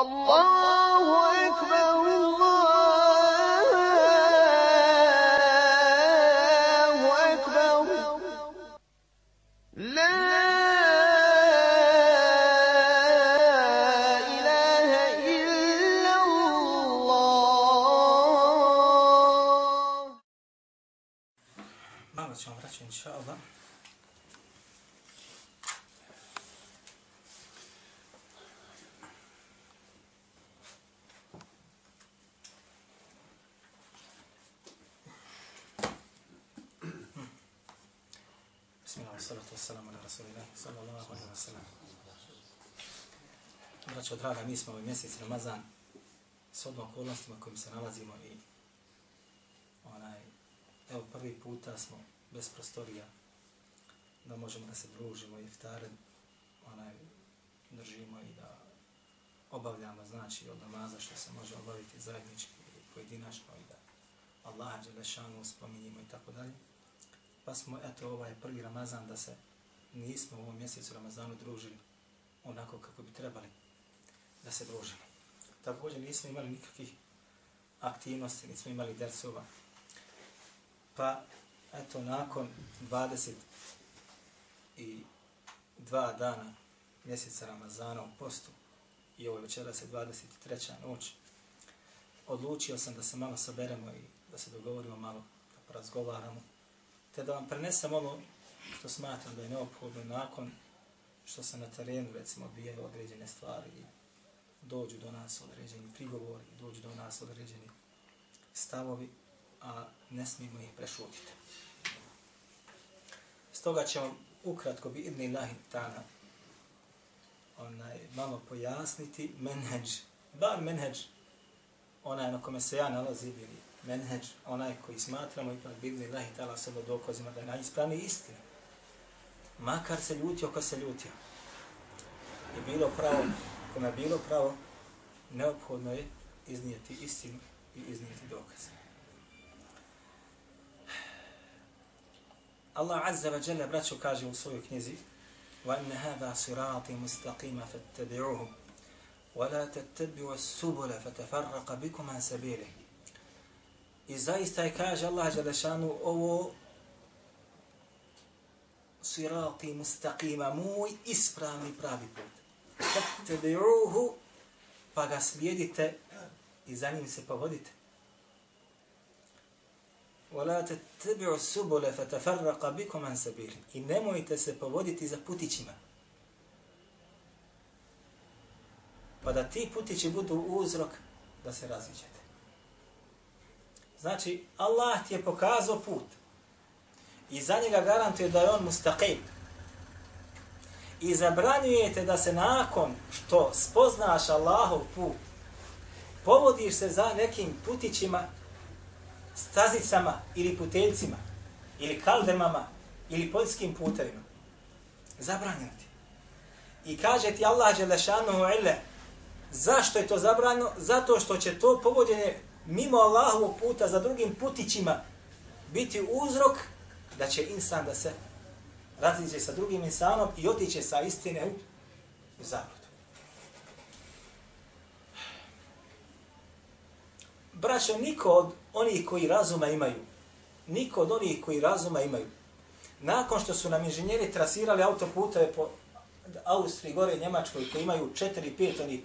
الله Braćo, draga, mi smo ovaj mjesec Ramazan s odnom okolnostima kojim se nalazimo i onaj, evo prvi puta smo bez prostorija da možemo da se družimo i iftare onaj, držimo i da obavljamo znači od namaza što se može obaviti zajednički i pojedinačno i da Allah Đelešanu spominjimo i tako dalje. Pa smo, eto, ovaj prvi Ramazan da se nismo u ovom mjesecu Ramazanu družili onako kako bi trebali da se družimo. Također nismo imali nikakvih aktivnosti, nismo imali dersova. Pa, eto, nakon 20 i dva dana mjeseca Ramazana u postu i ovo večera se 23. noć, odlučio sam da se malo saberemo i da se dogovorimo malo, da porazgovaramo, te da vam prenesem ono što smatram da je neophodno nakon što se na terenu, recimo, odbijaju određene stvari i dođu do nas određeni prigovori, dođu do nas određeni stavovi, a ne smijemo ih prešutiti. Stoga ćemo ukratko bi idni lahi ta'ala onaj, malo pojasniti menheđ, bar menheđ, onaj na kome se ja nalazim, ili menheđ, onaj koji smatramo ipak bi idni lahi ta'ala sebe dokazima da je najispravniji istina. Makar se ljutio ko se ljutio. I bilo pravo, kome je bilo pravo, neophodno je iznijeti istinu i iznijeti dokaze. Allah Azza wa Jalla braćo kaže u svojoj knjizi وَأَنَّ هَذَا صِرَاطِ مُسْتَقِيمَ فَاتَّبِعُوهُ وَلَا تَتَّبِعُوا السُّبُلَ فَتَفَرَّقَ بِكُمْ عَنْ سَبِيلِهِ I zaista je kaže Allah Đalešanu ovo sirati mustaqima, moj ispravni pravi put. Fattabi'uhu, pa ga slijedite i za njim se povodite. وَلَا تَتَّبِعُوا السُّبُلَ فَتَفَرَّقَ بِكُمْ عَنْ سَبِيلِ I nemojte se povoditi za putićima. Pa da ti putići budu uzrok da se raziđete. Znači, Allah ti je pokazao put. I za njega garantuje da je on mustaqim. I zabranjujete da se nakon što spoznaš Allahov put, povodiš se za nekim putićima, stazicama ili puteljcima, ili kaldemama, ili poljskim putevima. Zabranjeno ti. I kaže ti Allah Đelešanuhu ile, zašto je to zabranjeno? Zato što će to povođenje mimo Allahovog puta za drugim putićima biti uzrok da će insan da se raziđe sa drugim insanom i otiće sa istine u, zabludu. Braćo, niko od onih koji razuma imaju, niko od onih koji razuma imaju, nakon što su nam inženjeri trasirali autoputeve po Austriji, gore Njemačkoj, koji imaju 4-5 onih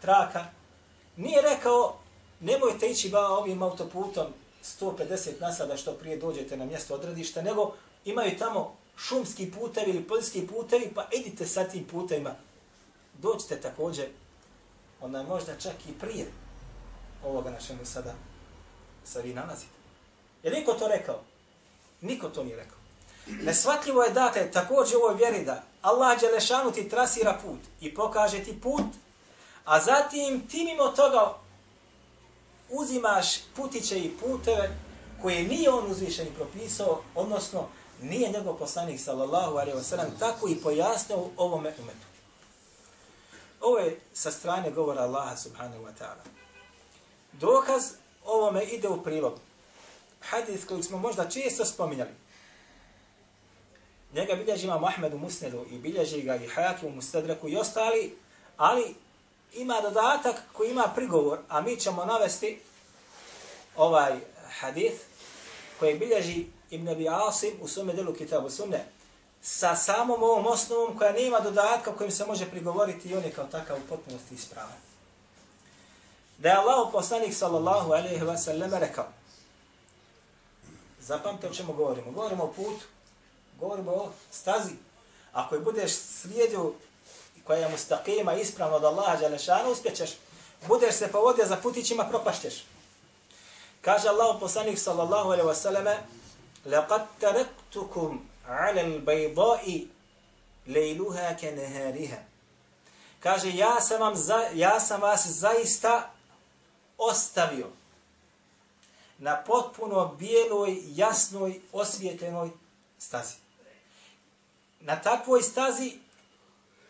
traka, nije rekao nemojte ići ba ovim autoputom 150 nasada što prije dođete na mjesto odredišta, nego imaju tamo šumski putevi ili poljski putevi, pa idite sa tim putevima. Dođite također, onda možda čak i prije ovoga na čemu sada se vi nalazite. Je niko to rekao? Niko to nije rekao. Nesvatljivo je dakle također u ovoj vjeri da Allah Đelešanu ti trasira put i pokaže ti put, a zatim ti mimo toga uzimaš putiće i puteve koje nije on uzvišeni propisao, odnosno nije njegov poslanik sallallahu alaihi wa sallam tako i pojasnio ovome umetu. Ovo je sa strane govora Allaha subhanahu wa ta'ala. Dokaz ovome ide u prilog. Hadis koji smo možda često spominjali. Njega bilježi imam Ahmed u Musnedu i bilježi ga i Hakim u Mustadreku i ostali, ali ima dodatak koji ima prigovor, a mi ćemo navesti ovaj hadith koji bilježi Ibn Abi Asim u svome delu Kitabu Sunne sa samom ovom osnovom koja nema dodatka kojim se može prigovoriti i on je kao takav u potpunosti ispravan. Da je Allah poslanik sallallahu alaihi wa sallam rekao Zapamte o čemu govorimo. Govorimo o putu. Govorimo o stazi. Ako je budeš slijedio koja je mustaqima ispravno od Allaha Đalešana, uspjećeš. Budeš se povodio za putićima, propašćeš. Kaže Allah poslanik sallallahu alaihi wa sallam لَقَدْ تَرَكْتُكُمْ عَلَى الْبَيْضَاءِ لَيْلُهَا كَنَهَارِهَا Kaže, ja sam, vam za, ja sam vas zaista ostavio na potpuno bijeloj, jasnoj, osvijetenoj stazi. Na takvoj stazi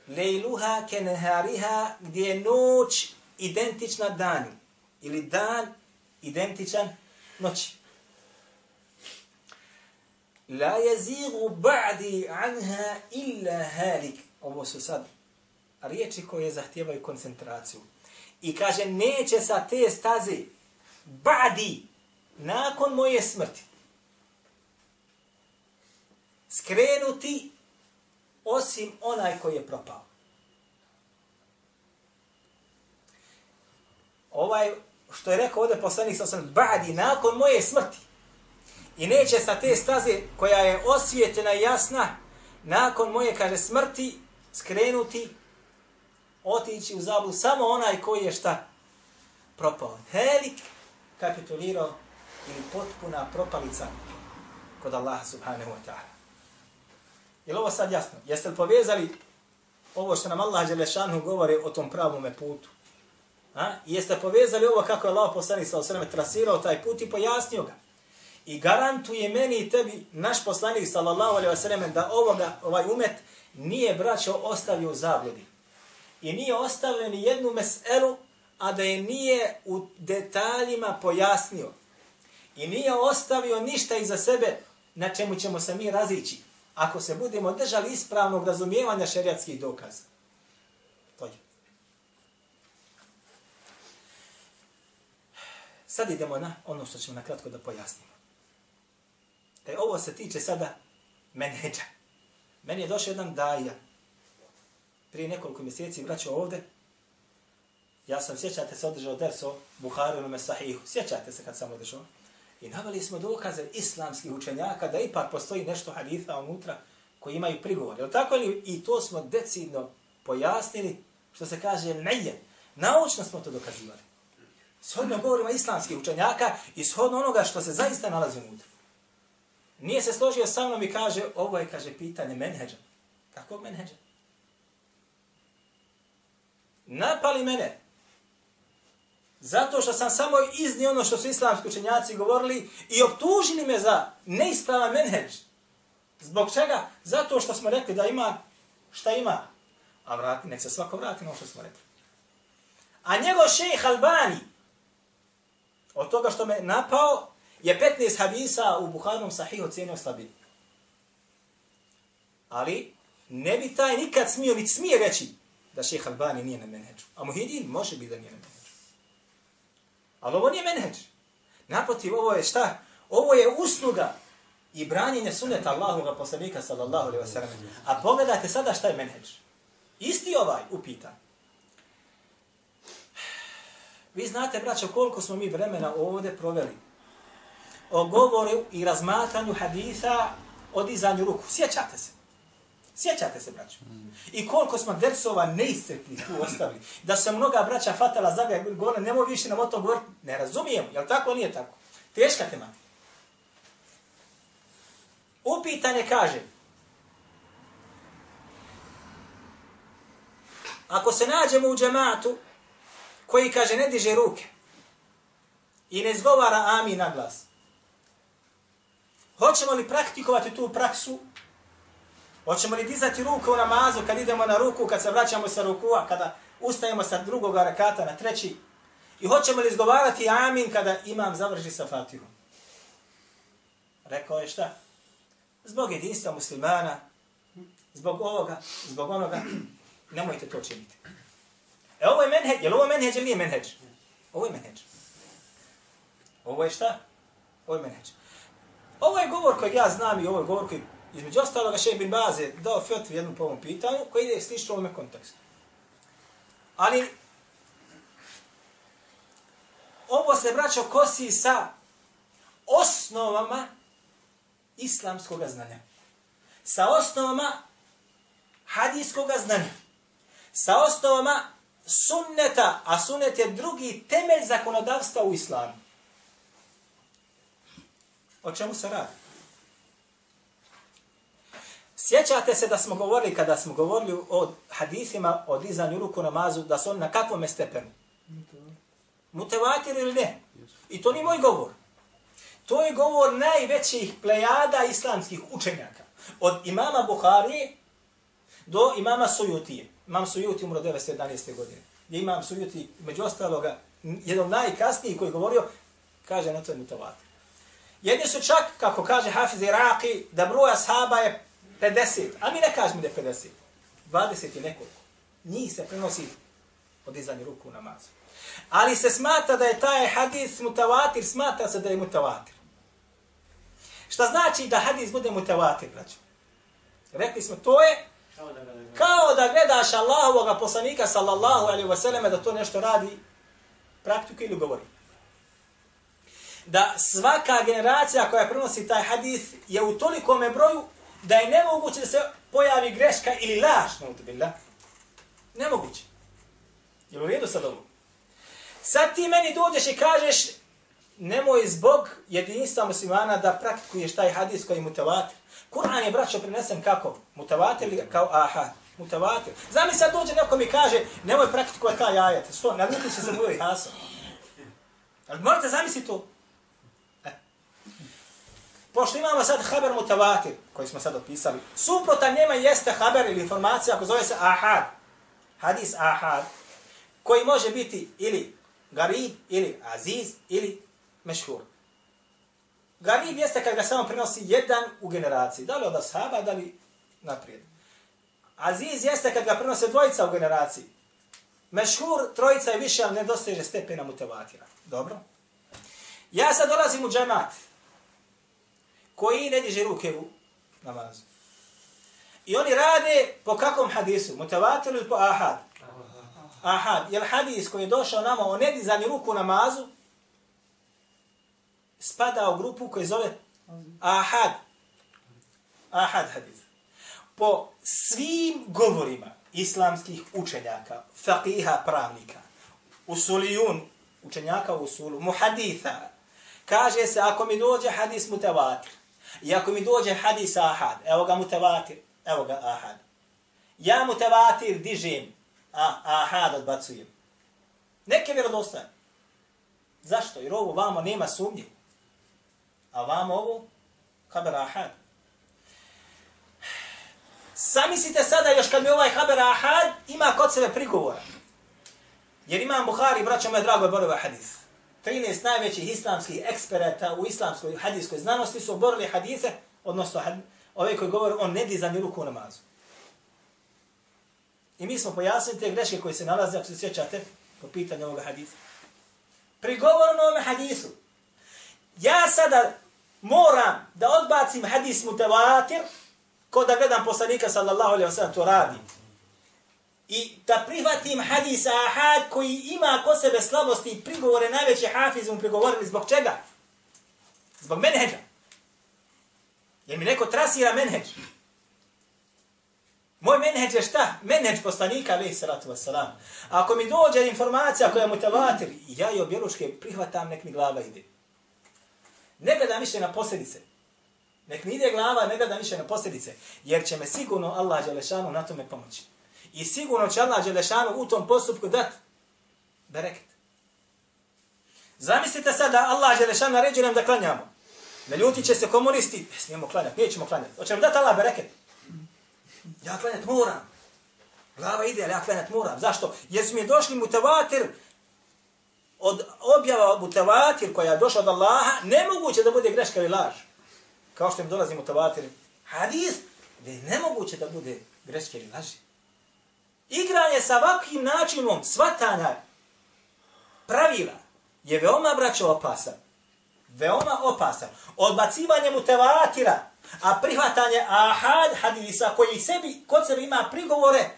lejluha kenehariha gdje je noć identična danu ili dan identičan noći. La jezigu ba'di anha illa halik. Ovo su sad riječi koje zahtijevaju koncentraciju. I kaže, neće sa te staze ba'di nakon moje smrti skrenuti osim onaj koji je propao. Ovaj, što je rekao ovdje poslanik sa osam, badi, nakon moje smrti. I neće sa te staze koja je osvijetljena i jasna, nakon moje, kaže, smrti, skrenuti, otići u zablu samo onaj koji je šta? Propao. Helik kapitulirao ili potpuna propalica kod Allaha subhanahu wa ta'ala. Je li ovo sad jasno? Jeste li povezali ovo što nam Allah Đelešanu govori o tom pravom putu? A? Jeste povezali ovo kako je Allah poslani sa osreme trasirao taj put i pojasnio ga? I garantuje meni i tebi naš poslanik sallallahu alejhi ve sellem da ovoga, ovaj umet nije braćo ostavio u zabludi. I nije ostavio ni jednu meselu, a da je nije u detaljima pojasnio. I nije ostavio ništa iza sebe na čemu ćemo se mi razići. Ako se budemo držali ispravnog razumijevanja šerijatskih dokaza. To je. Sad idemo na ono što ćemo nakratko da pojasnimo. E, ovo se tiče sada menheđa. Meni je došao jedan daja. Prije nekoliko mjeseci vraćao ovde. Ja sam, sjećate se, održao derso o na Mesahihu. Sjećate se kad sam održao. I navali smo dokaze islamskih učenjaka da ipak postoji nešto haditha unutra koji imaju prigovor. Jel tako li? I to smo decidno pojasnili, što se kaže neje. Naučno smo to dokazivali. Shodno govorimo islamskih učenjaka i shodno onoga što se zaista nalazi unutra. Nije se složio sa mnom i kaže, ovo je, kaže, pitanje menheđa. Kakvog menheđa? Napali mene, Zato što sam samo iznio ono što su islamski učenjaci govorili i optužili me za neispravan menheđ. Zbog čega? Zato što smo rekli da ima šta ima. A vrati, nek se svako vrati na ono što smo rekli. A njegov šejh Albani, od toga što me napao, je 15 hadisa u Buharnom sahihu cijenio slabim. Ali ne bi taj nikad smio, niti smije reći da šejh Albani nije na menheđu. A Muhidin može biti da nije na menheđu. Ali ovo nije menheđ. Naprotiv, ovo je šta? Ovo je usluga i branjenje suneta Allahoga poslanika sallallahu alaihi wa sallam. A pogledajte sada šta je menheđ. Isti ovaj upita. Vi znate, braćo, koliko smo mi vremena ovdje proveli o govoru i razmatranju haditha o dizanju ruku. Sjećate se. Sjećate se, braćo. I koliko smo dersova neiscrpni tu ostavili. Da se mnoga braća fatala za ga, gore, nemoj više nam o tom govoriti. Ne razumijem, jel tako nije tako? Teška tema. Upitanje kaže, ako se nađemo u džematu koji kaže ne diže ruke i ne izgovara amin na glas, hoćemo li praktikovati tu praksu Hoćemo li dizati ruku u namazu kad idemo na ruku, kad se vraćamo sa rukua, kada ustajemo sa drugog rakata na treći? I hoćemo li izgovarati amin kada imam završi sa fatihom? Rekao je šta? Zbog jedinstva muslimana, zbog ovoga, zbog onoga, nemojte to činiti. E ovo je menheđ, je li ovo menheđ ili nije menheđ? Ovo je menheđ. Ovo je šta? Ovo je menheđ. Ovo je govor kojeg ja znam i ovo je govor koji, između ostaloga, Šej bin Baze dao fetvu jednu po ovom pitanju, koji ide slično u ovome kontekstu. Ali, ovo se braćo kosi sa osnovama islamskog znanja. Sa osnovama hadijskog znanja. Sa osnovama sunneta, a sunnet je drugi temelj zakonodavstva u islamu. O čemu se radi? Sjećate se da smo govorili, kada smo govorili o hadisima, o dizanju ruku namazu, da su oni na kakvom stepenu? Mutevatir ili ne? I to nije moj govor. To je govor najvećih plejada islamskih učenjaka. Od imama Buhari do imama Sujutije. Imam Sujuti umro 911. godine. Gdje imam Sujuti, među ostaloga, jedan najkasniji koji je govorio, kaže na to je mutevatir. Jedni su čak, kako kaže Hafiz Iraqi, da broja sahaba je 50, a mi ne kažemo da je 50. 20 je nekoliko. Njih se prenosi od izanje ruku u namazu. Ali se smata da je taj hadis mutavatir, smata se da je mutavatir. Šta znači da hadis bude mutavatir, braćo? Rekli smo, to je kao da gledaš Allahovog poslanika, sallallahu alaihi wasallam, da to nešto radi praktiku ili govori. Da svaka generacija koja prenosi taj hadis je u tolikome broju da je nemoguće da se pojavi greška ili laž, nautubillah. Nemoguće. Je u redu sad ovo? Sad ti meni dođeš i kažeš nemoj zbog jedinstva muslimana da praktikuješ taj hadis koji je mutavatir. Kur'an je, braćo, prinesen kako? Mutavatir ili kao aha? Mutavatir. Zami sad dođe neko mi kaže nemoj praktikovati taj ajet. Što? Navuti će se moj hasom. Ali morate zamisliti to. Pošto imamo sad haber mutavatir, koji smo sad opisali, suprotan njema jeste haber ili informacija, ako zove se ahad. Hadis ahad. Koji može biti ili garib, ili aziz, ili mešhur. Garib jeste kad ga samo prenosi jedan u generaciji. Da li od ashaba, da li naprijed. Aziz jeste kad ga prenose dvojica u generaciji. Mešhur, trojica je više, ali ne dosteže stepena mutevatira. Dobro? Ja sad dolazim u džemat koji ne diže ruke u namazu. I oni rade po kakvom hadisu? Mutavatir ili po ahad? Ahad. Jer hadis koji je došao nama o nedizanju ruku u namazu, spada u grupu koji zove Ahad. Ahad hadis. Po svim govorima islamskih učenjaka, faqiha pravnika, usulijun, učenjaka u usulu, muhaditha, kaže se ako mi dođe hadis mutavatir, i ako mi dođe hadis ahad, evo ga mutevatir, evo ga ahad. Ja mutevatir dižem, a ahad odbacujem. Neke vjerodostaje. Zašto? Jer ovo vamo nema sumnje. A vamo ovo, haber ahad. Samislite sada još kad mi ovaj haber ahad ima kod sebe prigovora. Jer imam Buhari, braćo moje drago, borova hadis. 13 najvećih islamskih eksperata u islamskoj hadijskoj znanosti su oborili hadise, odnosno had, ove koji govore o nedizanju ruku u namazu. I mi smo pojasnili te greške koje se nalaze, ako se sjećate, po pitanju ovoga hadisa. Prigovor na ovome hadisu. Ja sada moram da odbacim hadis mutavatir, ko da gledam poslanika sallallahu alaihi wa sallam to radi. I da prihvatim hadis ahad koji ima ko sebe slabosti i prigovore najveće hafize mu prigovorili zbog čega? Zbog menheđa. Jer mi neko trasira menheđ. Moj menheđ je šta? Menheđ poslanika, alaihi salatu wasalam. Ako mi dođe informacija koja je mutavatir, ja i objeluške prihvatam, nek mi glava ide. Ne gledam više na posljedice. Nek mi ide glava, ne gledam više na posljedice. Jer će me sigurno Allah Đelešanu na tome pomoći. I sigurno će Allah Đelešanu u tom postupku dati bereket. Zamislite sad da Allah Đelešanu naređuje nam da klanjamo. Ne ljuti će se komunisti, ne smijemo klanjati, nećemo klanjati. Hoće nam dati Allah bereket. Ja klanjati moram. Glava ide, ali ja klanjati moram. Zašto? Jer su mi došli mutavatir od objava mutavatir koja je došla od Allaha, nemoguće da bude greška ili laž. Kao što im dolazi mutavatir hadis, gdje je nemoguće da bude greška ili laži. Igranje sa ovakvim načinom svatanja pravila je veoma braćo opasan. Veoma opasan. Odbacivanje mutevatira, a prihvatanje ahad hadisa koji sebi, kod sebe ima prigovore,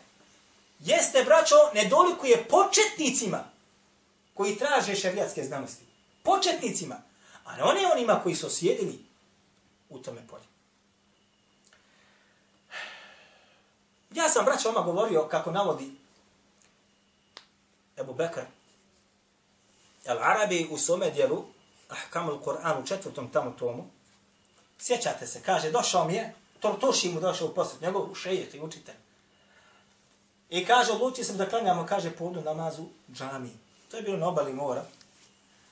jeste, braćo, nedolikuje početnicima koji traže šerijatske znanosti. Početnicima. A ne one onima koji su osjedili u tome polju. Ja sam, braća, vama govorio kako navodi Ebu Bekr Al-Arabi u svome dijelu Ahkamul Kur'an u četvrtom tamo tomu sjećate se, kaže, došao mi je Tortoši mu došao u posjet, njegov šejet i učitelj. I kaže, odlučio sam da klanjamo, kaže, podu namazu džami. To je bilo na obali mora.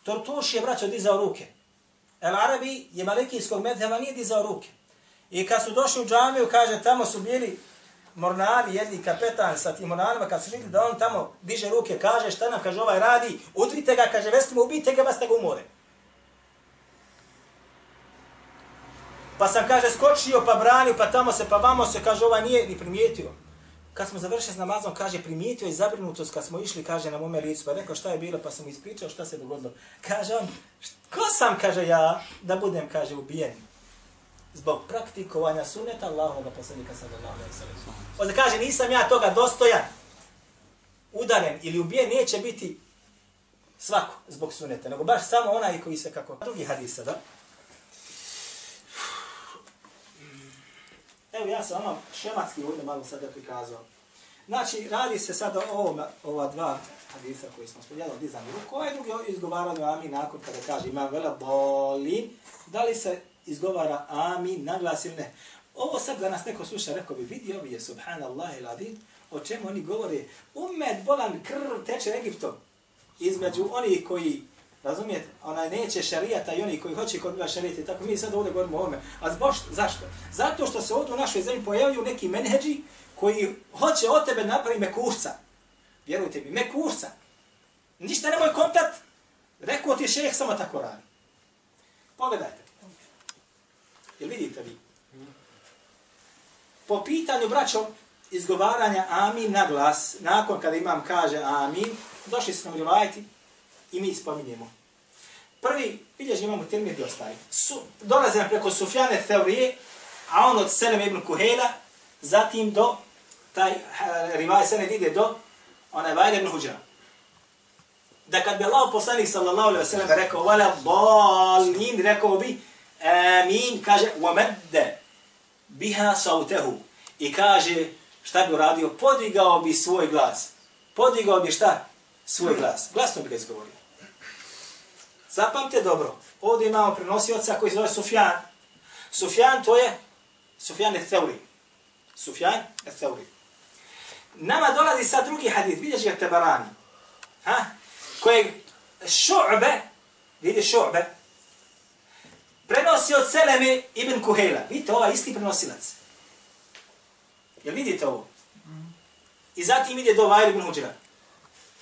Tortuš je, braćo, dizao ruke. El Arabi je malikijskog medheva, nije dizao ruke. I kad su došli u džamiju, kaže, tamo su bili mornari, jedni kapetan sa tim mornarima, kad su vidjeli da on tamo diže ruke, kaže, šta nam, kaže, ovaj radi, udrite ga, kaže, vestimo, ubijte ga, vas ga umore. Pa sam, kaže, skočio, pa branio, pa tamo se, pa vamo se, kaže, ovaj nije ni primijetio. Kad smo završili s namazom, kaže, primijetio je zabrinutost kad smo išli, kaže, na mome licu, pa rekao šta je bilo, pa sam mu ispričao šta se dogodilo. Kaže on, ko sam, kaže ja, da budem, kaže, ubijen zbog praktikovanja suneta Allahovog poslanika sallallahu alejhi ve sellem. Onda kaže nisam ja toga dostojan. Udaren ili ubijen neće biti svako zbog suneta, nego baš samo onaj koji se kako drugi hadis da? Evo ja sam vam šematski ovdje malo sada prikazao. Znači, radi se sada o ovom, ova dva hadisa koji smo spomenuli od dizanju ruku. Ovaj drugi izgovaranje amin nakon kada kaže imam vela bolin. Da li se izgovara amin, naglas ili ne. Ovo sad da nas neko sluša, rekao bi, vidi ovi je subhanallah il adin, o čemu oni govore, umet bolan krv teče Egiptom. Između oni koji, razumijete, onaj neće šarijata i oni koji hoće kod njega šarijati, tako mi sad ovdje govorimo o ovome. A zboš, zašto? Zato što se ovdje u našoj zemlji pojavljuju neki menheđi koji hoće od tebe napravi mekušca. Vjerujte mi, mekušca. Ništa nemoj kontat, rekao ti šeheh, samo tako radi. Pogledajte. Jel vidite vi? Po pitanju, braćo, izgovaranja amin na glas, nakon kada imam kaže amin, došli smo rivajati i mi spominjemo. Prvi, vidješ, imamo termin gdje ostaje. Su, dolaze nam preko Sufjane teorije, a on od Selem ibn Kuhela, zatim do, taj eh, rivaj se ne ide do, onaj Vajl ibn Huđara. Da kad bi Allah poslanik sallallahu alaihi wa sallam rekao, vala balin, rekao bi, amin, kaže, وَمَدَّ biha sautehu. I kaže, šta bi uradio? Podigao bi svoj glas. Podigao bi šta? Svoj glas. Glasno bi ga izgovorio. Zapamte dobro. Ovdje imamo prenosioca koji se zove Sufjan. Sufjan to je Sufjan et Theuri. Sufjan et Theuri. Nama dolazi sad drugi hadith. Vidješ ga Tebarani. Ha? Kojeg šu'be, vidi šu'be, prenosi od Seleme ibn Kuhejla. Vidite, ovaj isti prenosilac. Jel vidite ovo? I zatim ide do Vajr ibn Huđira.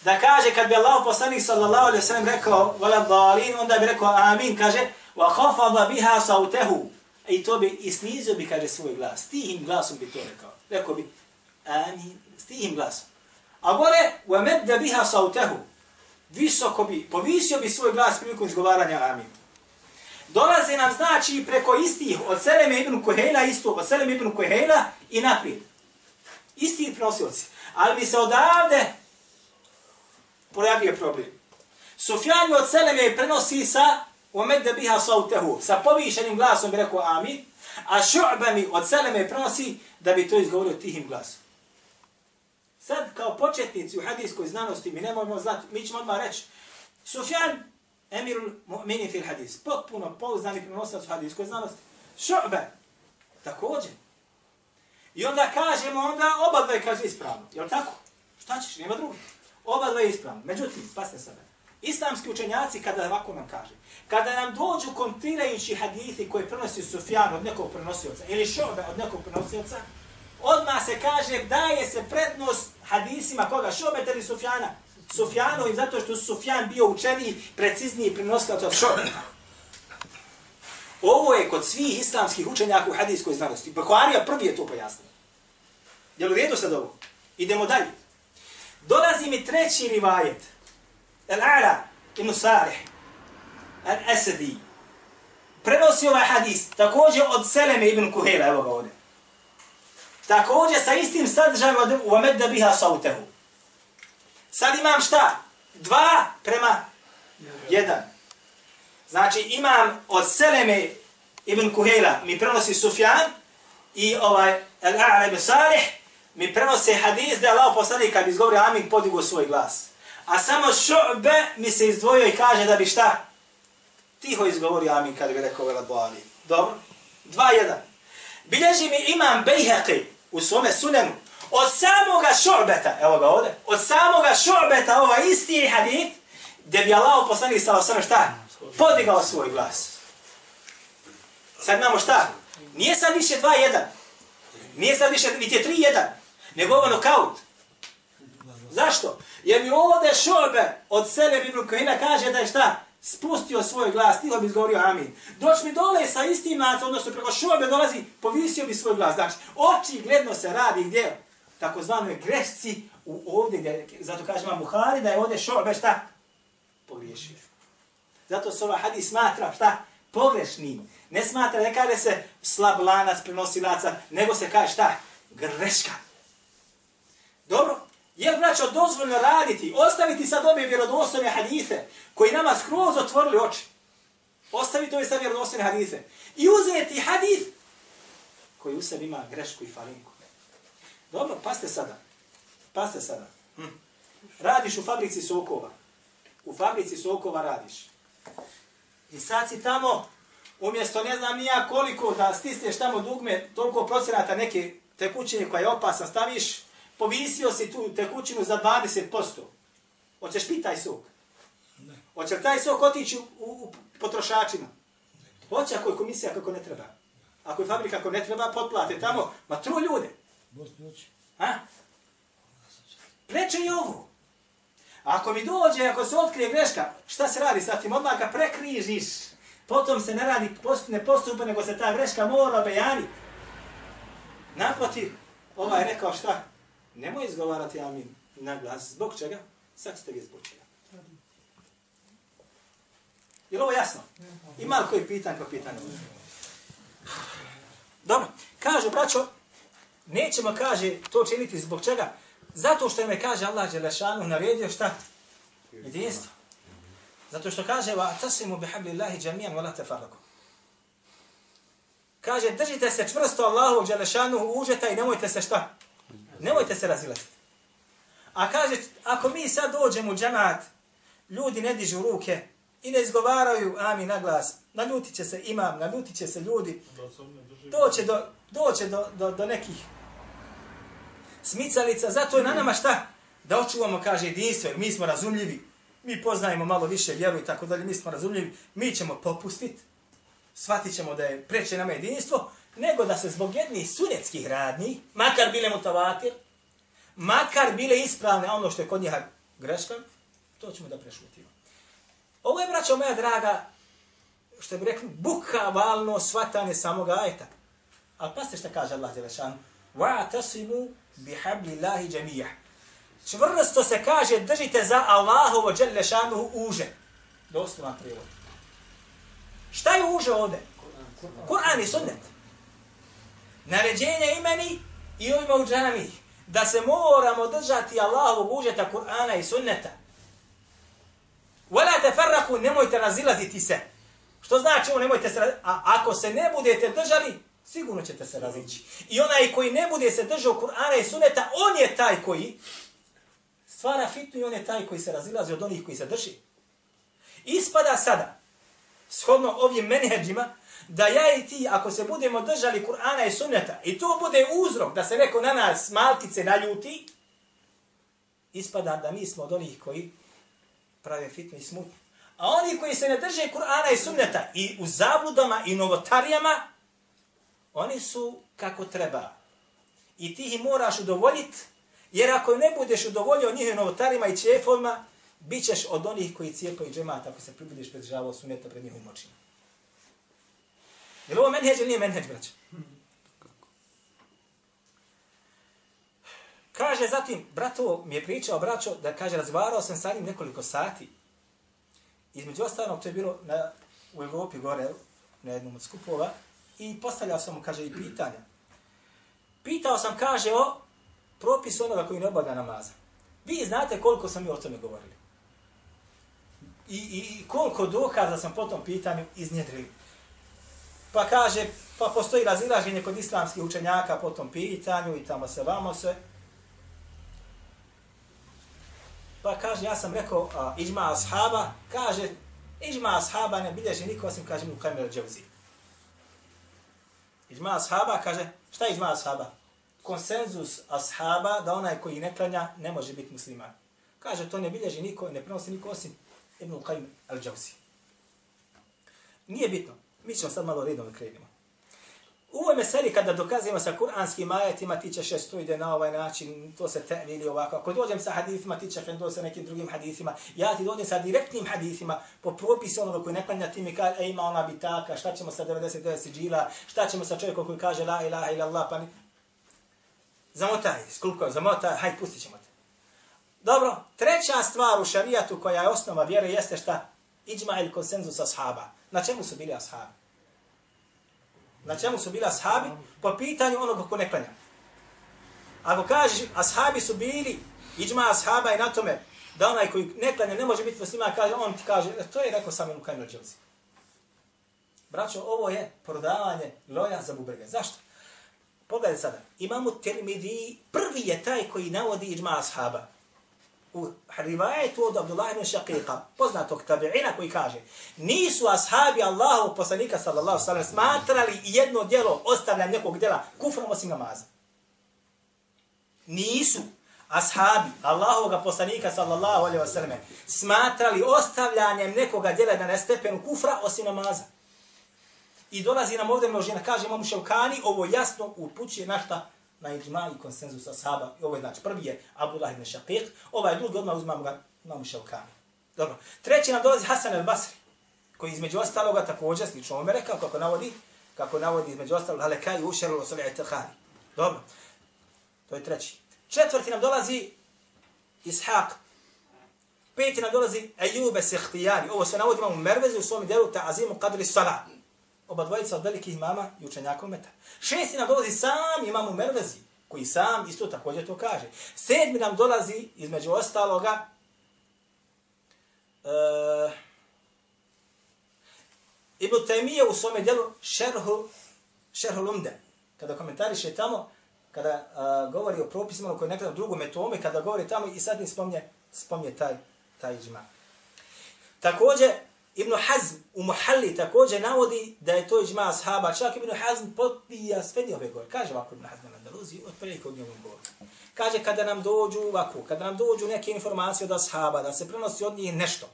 Da kaže, kad bi Allah poslanik sallallahu alaihi sallam rekao, vala dalin, onda bi rekao amin, kaže, wa khafada biha sautehu. I to bi, i snizio bi, kaže, svoj glas. Tihim glasom bi to rekao. Rekao bi, amin, s tihim glasom. A gore, wa medda biha sautehu. Visoko bi, povisio bi svoj glas prilikom izgovaranja amin dolaze nam znači preko istih od Seleme ibn Kuhejla, isto od Seleme ibn Kuhejla i naprijed. Isti prenosioci. Ali mi se odavde pojavio problem. Sufjan od Seleme prenosi sa omedde biha sautehu, sa povišenim glasom bi rekao amin, a šu'ba mi od Seleme prenosi da bi to izgovorio tihim glasom. Sad kao početnici u hadijskoj znanosti mi ne možemo znati, mi ćemo odmah reći, Sufjan emirul mu'minin fil hadis. Potpuno pouzdani prenosac u hadiskoj znanosti. Šu'be. Također. I onda kažemo, onda oba dve kaže ispravno. Je li tako? Šta ćeš? Nema drugi. Oba dve ispravno. Međutim, pasne sada. Islamski učenjaci kada ovako nam kaže, kada nam dođu kontirajući hadithi koji prenosi Sufjan od nekog prenosioca ili Šobe od nekog prenosioca, odmah se kaže daje se prednost hadisima koga Šobe ili Sufjana. Sufjanovim zato što Sufjan bio učeniji, precizniji prenosilac od Šorna. Ovo je kod svih islamskih učenjaka u hadijskoj znanosti. Bakvarija prvi je to pojasnio. Jel u redu sad ovo? Idemo dalje. Dolazi mi treći rivajet. Al-Ala ibn Sarih. Al-Asadi. Prenosi ovaj hadis. Također od Seleme ibn Kuhela. Evo ga ovdje. Također sa istim sadržajem od Umedda biha sautehu. Sad imam šta? Dva prema jedan. Znači imam od Seleme ibn Kuhejla mi prenosi Sufjan i ovaj Al-A'la ibn Salih mi prenose hadis da je Allah poslanik kad izgovori amin podigo svoj glas. A samo šu'be mi se izdvojio i kaže da bi šta? Tiho izgovori amin kad bi rekao vela. Dobro? Dva, jedan. Bilježi mi imam Bejheqi u svome sunenu od samoga šorbeta, evo ga ovdje, od samoga šorbeta ovaj isti hadis gdje bi Allah poslanik sa osam šta? Podigao svoj glas. Sad imamo šta? Nije sad više 2-1. Nije sad više, niti je 3-1. Nego ovo nokaut. Zašto? Jer mi ovdje šorbe od sebe Ibn Kahina kaže da je šta? Spustio svoj glas, tiho bi izgovorio amin. Doć mi dole sa istim nacom, odnosno preko šorbe dolazi, povisio bi svoj glas. Znači, oči gledno se radi gdje? Takozvano je grešci u ovdje, gdje, zato kažemo Buhari da je ovdje šorbe šta? Pogriješio. Zato se ovaj hadis smatra šta? Pogrešnim. Ne smatra, ne kaže se slab lanac prenosilaca, nego se kaže šta? Greška. Dobro? Je li braćo dozvoljno raditi, ostaviti sad ove vjerodostojne hadise koji nama skroz otvorili oči? Ostaviti ove sad vjerodostojne hadise. I uzeti hadis koji u sebi ima grešku i falinku. Dobro, paste sada. Paste sada. Hm. Radiš u fabrici sokova. U fabrici sokova radiš. I sad si tamo, umjesto ne znam nija koliko da stisneš tamo dugme, toliko procenata neke tekućine koja je opasna, staviš, povisio si tu tekućinu za 20%. Hoćeš piti taj sok? Ne. Hoće li taj sok otići u, u potrošačima? Hoće ako je komisija kako ne treba. Ako je fabrika kako ne treba, potplate tamo, ma tru ljude. Ha? Preče i ovo. Ako mi dođe, ako se otkrije greška, šta se radi sa tim? Odmah ga prekrižiš. Potom se ne radi ne postupa, nego se ta greška mora obejaniti. Naprotiv, ovaj rekao šta? Nemoj izgovarati amin na glas. Zbog čega? Sad ste ga zbog čega. Je ovo jasno? Ima li koji pitan ko pitanje? Dobro. Kažu, braćo, nećemo, kaže, to činiti zbog čega? Zato što me kaže Allah Đelešanu naredio šta? Jedinstvo. Zato što kaže va tasimu bihabli Allahi džamijan wa la tefarakum. Kaže držite se čvrsto Allahu Đelešanu užeta i nemojte se šta? Nemojte se razilati. A kaže, ako mi sad dođemo u džamat, ljudi ne dižu ruke i ne izgovaraju amin na glas, naljutit će se imam, naljutit će se ljudi, doće do, doće do, do, do nekih smicalica, zato je na nama šta? Da očuvamo, kaže, jedinstvo, jer mi smo razumljivi, mi poznajemo malo više vjeru i tako dalje, mi smo razumljivi, mi ćemo popustiti, shvatit ćemo da je preće nama jedinstvo, nego da se zbog jednih sunetskih radnji, makar bile mutavatir, makar bile ispravne ono što je kod njiha greška, to ćemo da prešutimo. Ovo je, braćo moja draga, što bi rekli, bukvalno svatanje samog ajeta. Ali pa šta kaže Allah Đelešan, وَعْتَصِمُوا bihabli lahi džemijah. Čvrsto se kaže držite za Allahovo dželle šanuhu uže. Doslovan prijevod. Šta je uže ovde? Kur'an i sunnet. Naređenje imeni i ovima u džami. Da se moramo držati Allahovog užeta Kur'ana i sunneta. Vela te farraku, nemojte razilaziti se. Što znači ovo, nemojte se A ako se ne budete držali, sigurno ćete se razići. I onaj koji ne bude se držao Kur'ana i sunneta, on je taj koji stvara fitnu i on je taj koji se razilazi od onih koji se drži. Ispada sada, shodno ovim menedžima, da ja i ti, ako se budemo držali Kur'ana i sunneta, i to bude uzrok da se neko na nas malkice naljuti, ispada da mi smo od onih koji prave fitnu i smutnu. A oni koji se ne drže Kur'ana i sunneta i u zabludama i novotarijama, oni su kako treba. I ti ih moraš udovoljiti, jer ako ne budeš udovoljio njihovim novotarima i čefovima, bit ćeš od onih koji cijepaju džemat ako se pribudiš pred žavo suneta pred njihovim očima. Je li ovo menheđ ili nije menheđ, braće? Kaže zatim, brato mi je pričao, braćo, da kaže, razvarao sam sa njim nekoliko sati. Između ostalog, to je bilo na, u Evropi gore, na jednom od skupova, i postavljao sam mu, kaže, i pitanja. Pitao sam, kaže, o propisu onoga koji ne obavlja namaza. Vi znate koliko sam mi o tome govorili. I, i, i koliko dokaza sam po tom pitanju iznjedrili. Pa kaže, pa postoji razilaženje kod islamskih učenjaka po tom pitanju i tamo se vamo se. Pa kaže, ja sam rekao, a, iđma ashaba, kaže, iđma ashaba ne bilježi niko osim, kaže mu kamer Džavzi. Iđma ashaba, kaže, šta je iđma ashaba? Konsenzus ashaba da onaj koji ne klanja ne može biti musliman. Kaže, to ne bilježi niko, ne prenosi niko osim Ibn Qayyim al-Jawzi. Nije bitno. Mi ćemo sad malo redom da. U ovoj meseli kada dokazujemo sa kuranskim ajetima, ti ćeš što ide na ovaj način, to se tevili ovako. Ako dođem sa hadithima, ti ćeš to sa nekim drugim hadithima. Ja ti dođem sa direktnim hadithima, po propisu onoga koji ne klanja, ti mi kaže, e, ima ona bitaka, šta ćemo sa 99 siđila, šta ćemo sa čovjekom koji kaže, la ilaha ila Allah, pa ni... Zamotaj, sklupko, zamotaj, hajde, pustit ćemo te. Dobro, treća stvar u šarijatu koja je osnova vjere jeste šta? Iđma il konsenzus ashaba. Na čemu su bili ashabi? Na čemu su bili ashabi? Po pitanju onoga ko ne klanja. Ako kažeš, ashabi su bili, iđma ashaba i na tome, da onaj koji ne klanja ne može biti musliman, kaže, on ti kaže, e, to je rekao sam Ibn Rađelzi. Braćo, ovo je prodavanje loja za bubrege. Zašto? Pogledaj sada, imamo termidi, prvi je taj koji navodi iđma ashaba u rivajetu od Abdullah ibn Shaqiqa, poznatog tabi'ina koji kaže, nisu ashabi Allahu poslanika sallallahu sallam smatrali jedno djelo ostavljanje nekog djela kufrom osim namaza. Nisu ashabi Allahovog poslanika sallallahu alaihi wa sallam smatrali ostavljanjem nekoga djela na nestepenu kufra osim namaza. I dolazi nam ovdje množina, kaže imam Ševkani, ovo jasno upućuje na šta? Na iđma i konsenzus ashaba. I ovo je znači prvi je Abdullah ibn Shaqiq, ovaj drugi odmah uzmamo ga, imamo Šaukani. Dobro. Treći nam dolazi Hasan al-Basri, koji između ostaloga također, slično ome rekao, kako navodi, kako navodi između ostaloga, halekaj ušelu osoli etahari. Dobro. To je treći. Četvrti nam dolazi Ishaq. Peti nam dolazi Ejube Sehtijani. Ovo se navodi imamo Mervezi u svom djelu Ta'azimu Qadri Salah oba dvojica od velikih imama i učenjaka umeta. Šesti nam dolazi sam imam u Mervezi, koji sam isto također to kaže. Sedmi nam dolazi, između ostaloga, uh, Ibn Taymiye u svome djelu Šerhu, Šerhu Lumde, kada komentariše tamo, kada uh, govori o propisima koji nekada drugu metome, kada govori tamo i sad mi spomnje, spomnje taj, taj džma. Također, Ibn Hazm u Muhalli također navodi da je to iđma ashaba. Čak Ibn Hazm potpija sve ove gore. Kaže ovako Ibn Hazm na Andaluzi, otprilike od njegovom. Kaže kada nam dođu ovako, kada nam dođu neke informacije od ashaba, da se prenosi od njih nešto,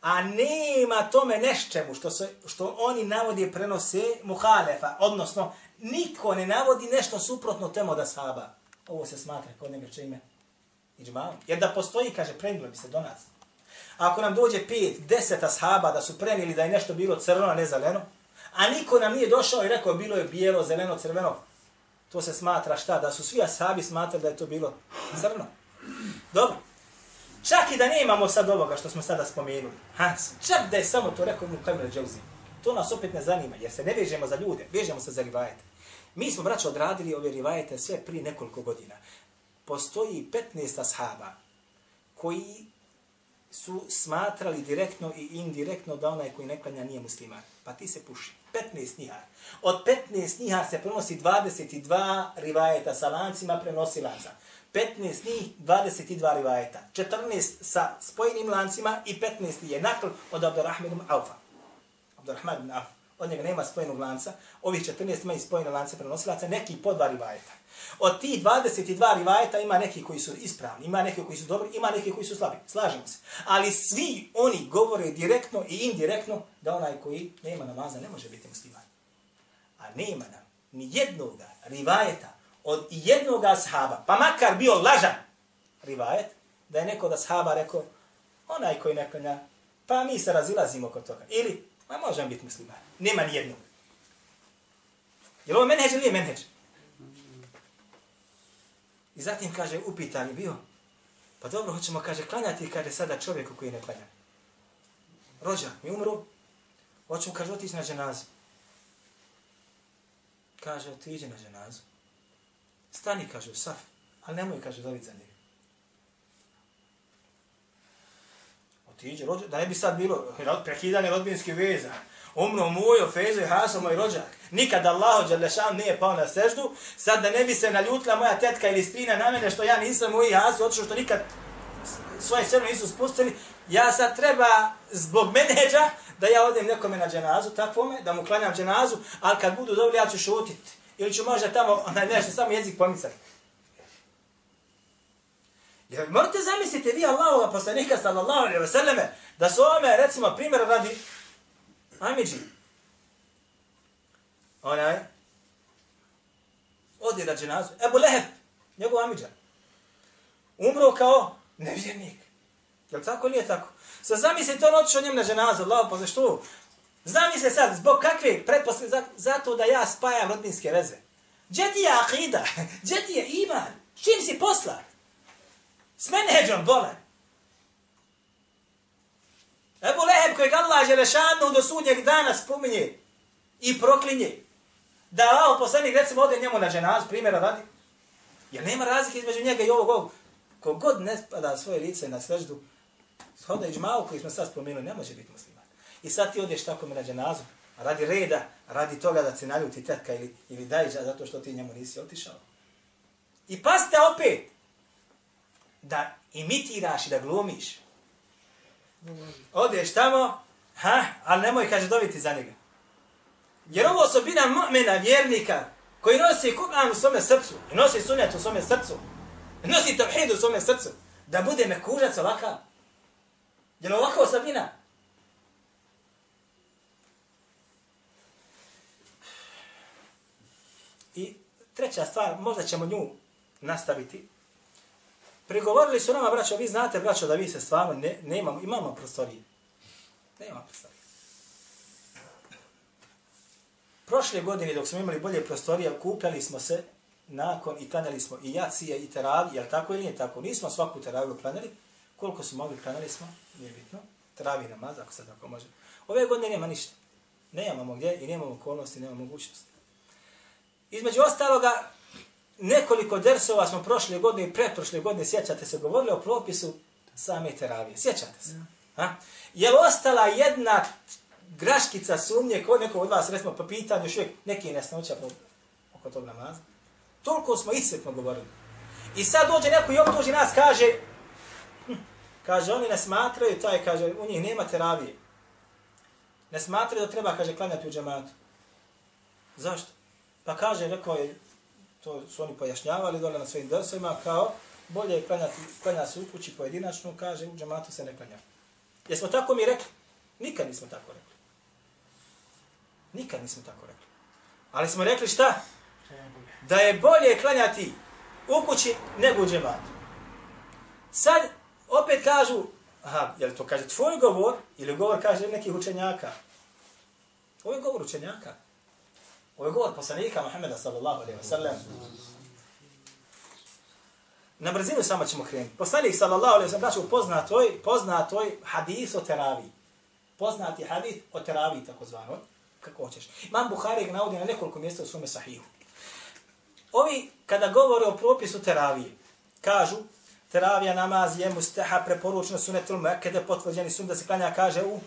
a nema tome nešćemu što, se, što oni navodi prenose muhalefa, odnosno niko ne navodi nešto suprotno temu od ashaba. Ovo se smatra kod njega čime? Iđma. Jer da postoji, kaže, prenilo bi se do nas ako nam dođe pet, deset ashaba da su prenili da je nešto bilo crno, a ne zeleno, a niko nam nije došao i rekao bilo je bijelo, zeleno, crveno, to se smatra šta? Da su svi ashabi smatrali da je to bilo crno. Dobro. Čak i da ne imamo sad ovoga što smo sada spomenuli. Ha, čak da je samo to rekao mu Kamil Džavzi. To nas opet ne zanima, jer se ne vežemo za ljude, vežemo se za rivajete. Mi smo, braćo, odradili ove rivajete sve prije nekoliko godina. Postoji 15 ashaba koji su smatrali direktno i indirektno da onaj koji ne klanja nije musliman. Pa ti se puši. 15 njihar. Od 15 njihar se prenosi 22 rivajeta sa lancima prenosilaca. 15 njih, 22 rivajeta. 14 sa spojenim lancima i 15 je nakl od Abdurrahman ibn Aufa. Abdurrahman ibn Auf. Od njega nema spojenog lanca. Ovih 14 imaju spojene lance prenosilaca, neki po dva rivajeta. Od ti 22 rivajeta ima neki koji su ispravni, ima neki koji su dobri, ima neki koji su slabi. Slažemo se. Ali svi oni govore direktno i indirektno da onaj koji nema namaza ne može biti musliman. A nema nam ni jednog rivajeta od jednog ashaba, pa makar bio lažan rivajet, da je neko od ashaba rekao, onaj koji ne klanja, pa mi se razilazimo oko toga. Ili, ma možem biti musliman. Nema ni jednog. Jel ovo menheđ ili nije menheđ? I zatim kaže, upitan je bio, pa dobro, hoćemo, kaže, klanjati, kaže, sada čovjeku koji ne klanja. Rođak mi umru, hoćemo, kaže, otići na dženazu. Kaže, otiđi na dženazu. Stani, kaže, u saf, ali nemoj, kaže, dobiti za njega. Otiđi, rođak, da ne bi sad bilo prekidanje rodbinske veza. Umro mujo, Fezo i Haso, moj rođak. Nikad Allaho Đalešan nije pao na seždu. Sad da ne bi se naljutila moja tetka ili strina na mene što ja nisam moj Haso, otišao što nikad svoje srno nisu spustili. Ja sad treba zbog meneđa da ja odem nekome na dženazu, takvome, da mu klanjam dženazu, ali kad budu dobili ja ću šutit. Ili ću možda tamo, onaj nešto, samo jezik pomicati. Jer morate zamisliti vi Allahova poslanika sallallahu alaihi wa sallame, da su ome, recimo, primjer radi Amidži. Onaj. Odi na dženazu. Ebu Leheb. Njegov Amidža. Umro kao nevjernik. Jel tako ili je tako? Sa zamislite on otišao njem na dženazu. Allah pa zašto? Zamisli sad, zbog kakve pretpostavke, zato da ja spajam rodinske veze. Gdje ti je akida? Gdje ti je iman? Čim si posla? S menedžom bolan. Ebu Leheb kojeg Allah Želešanu do sudnjeg dana spominje i proklinje. Da Allah poslanik recimo ode njemu na dženaz, primjera radi. Jer nema razlike između njega i ovog ovog. Kogod ne spada svoje lice na sveždu, shoda i džmao koji smo sad spomenuli, ne može biti musliman. I sad ti odeš tako mi na dženazu, radi reda, radi toga da se naljuti tetka ili, ili dajđa zato što ti njemu nisi otišao. I paste opet da imitiraš i da glumiš. Odeš tamo, ha, ali nemoj, kaže, dobiti za njega. Jer ovo osobina mu'mina, vjernika, koji nosi Kur'an u svome srcu, i nosi sunnet u svome srcu, i nosi tavhid u svome srcu, da bude mekužac ovakav. Je li ovakva osobina? I treća stvar, možda ćemo nju nastaviti. Prigovorili su nama, braćo, vi znate, braćo, da vi se stvarno ne, nemamo, imamo prostorije. Nema prostorije. Prošle godine, dok smo imali bolje prostorije, kupljali smo se nakon i klanjali smo i jacije i teravi, jel tako ili nije tako? Nismo svaku teraviju klanjali. Koliko smo mogli klanjali smo, nije bitno. Teravi namaz, ako se tako može. Ove godine nema ništa. Nemamo gdje i nemamo okolnosti, nemamo mogućnosti. Između ostaloga, nekoliko dersova smo prošle godine i pretprošle godine, sjećate se, govorili o propisu same teravije. Sjećate se? Ha? Je li ostala jedna graškica sumnje kod nekog od vas, recimo, po pitanju još uvijek neki nesnoća oko tog namaza? Toliko smo iscrpno govorili. I sad dođe neko i optuži nas, kaže, hm, kaže, oni ne smatraju, taj kaže, u njih nema teravije. Ne smatraju da treba, kaže, klanjati u džematu. Zašto? Pa kaže, rekao je, to su oni pojašnjavali dole na svojim drsovima, kao bolje je klanjati, klanja se u kući pojedinačno, kaže u džamatu se ne klanja. Jesmo tako mi rekli? Nikad nismo tako rekli. Nikad nismo tako rekli. Ali smo rekli šta? Da je bolje klanjati u kući nego u džematu. Sad opet kažu, aha, je li to kaže tvoj govor ili govor kaže nekih učenjaka? Ovo je govor učenjaka. Ovo je govor poslanika Muhammeda sallallahu alaihi wa sallam. Na brzinu samo ćemo krenuti. Poslanik sallallahu alaihi wa sallam, braću, poznatoj, poznatoj hadis o teravi. Poznati hadis o teravi, tako zvano. Kako hoćeš. Imam Buhari ga navodi na nekoliko mjesta u svome sahihu. Ovi, kada govore o propisu teravije, kažu, teravija namaz je mustaha preporučeno sunetul mekede, potvrđeni sun da se klanja, kaže u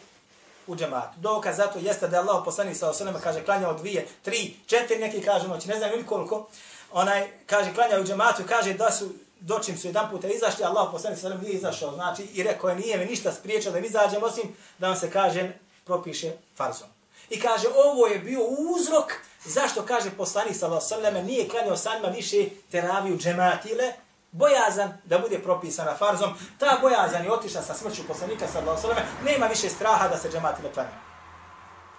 u džematu. Dokaz zato jeste da je Allah poslanik sa osalema kaže klanjao dvije, tri, četiri, neki kažu noći, ne znam ili koliko, onaj kaže klanjao u džematu kaže da su dočim su jedan puta izašli, Allah poslanik sa osalema nije izašao, znači i rekao je nije mi ništa spriječao da mi izađem, osim da vam se kaže propiše farzom. I kaže ovo je bio uzrok zašto kaže poslanik sa osalema nije klanjao sanima više teraviju džematile, bojazan da bude propisana farzom, ta bojazan je otišla sa smrću poslanika sallallahu alejhi ve sellem, nema više straha da se džemati ne klanja.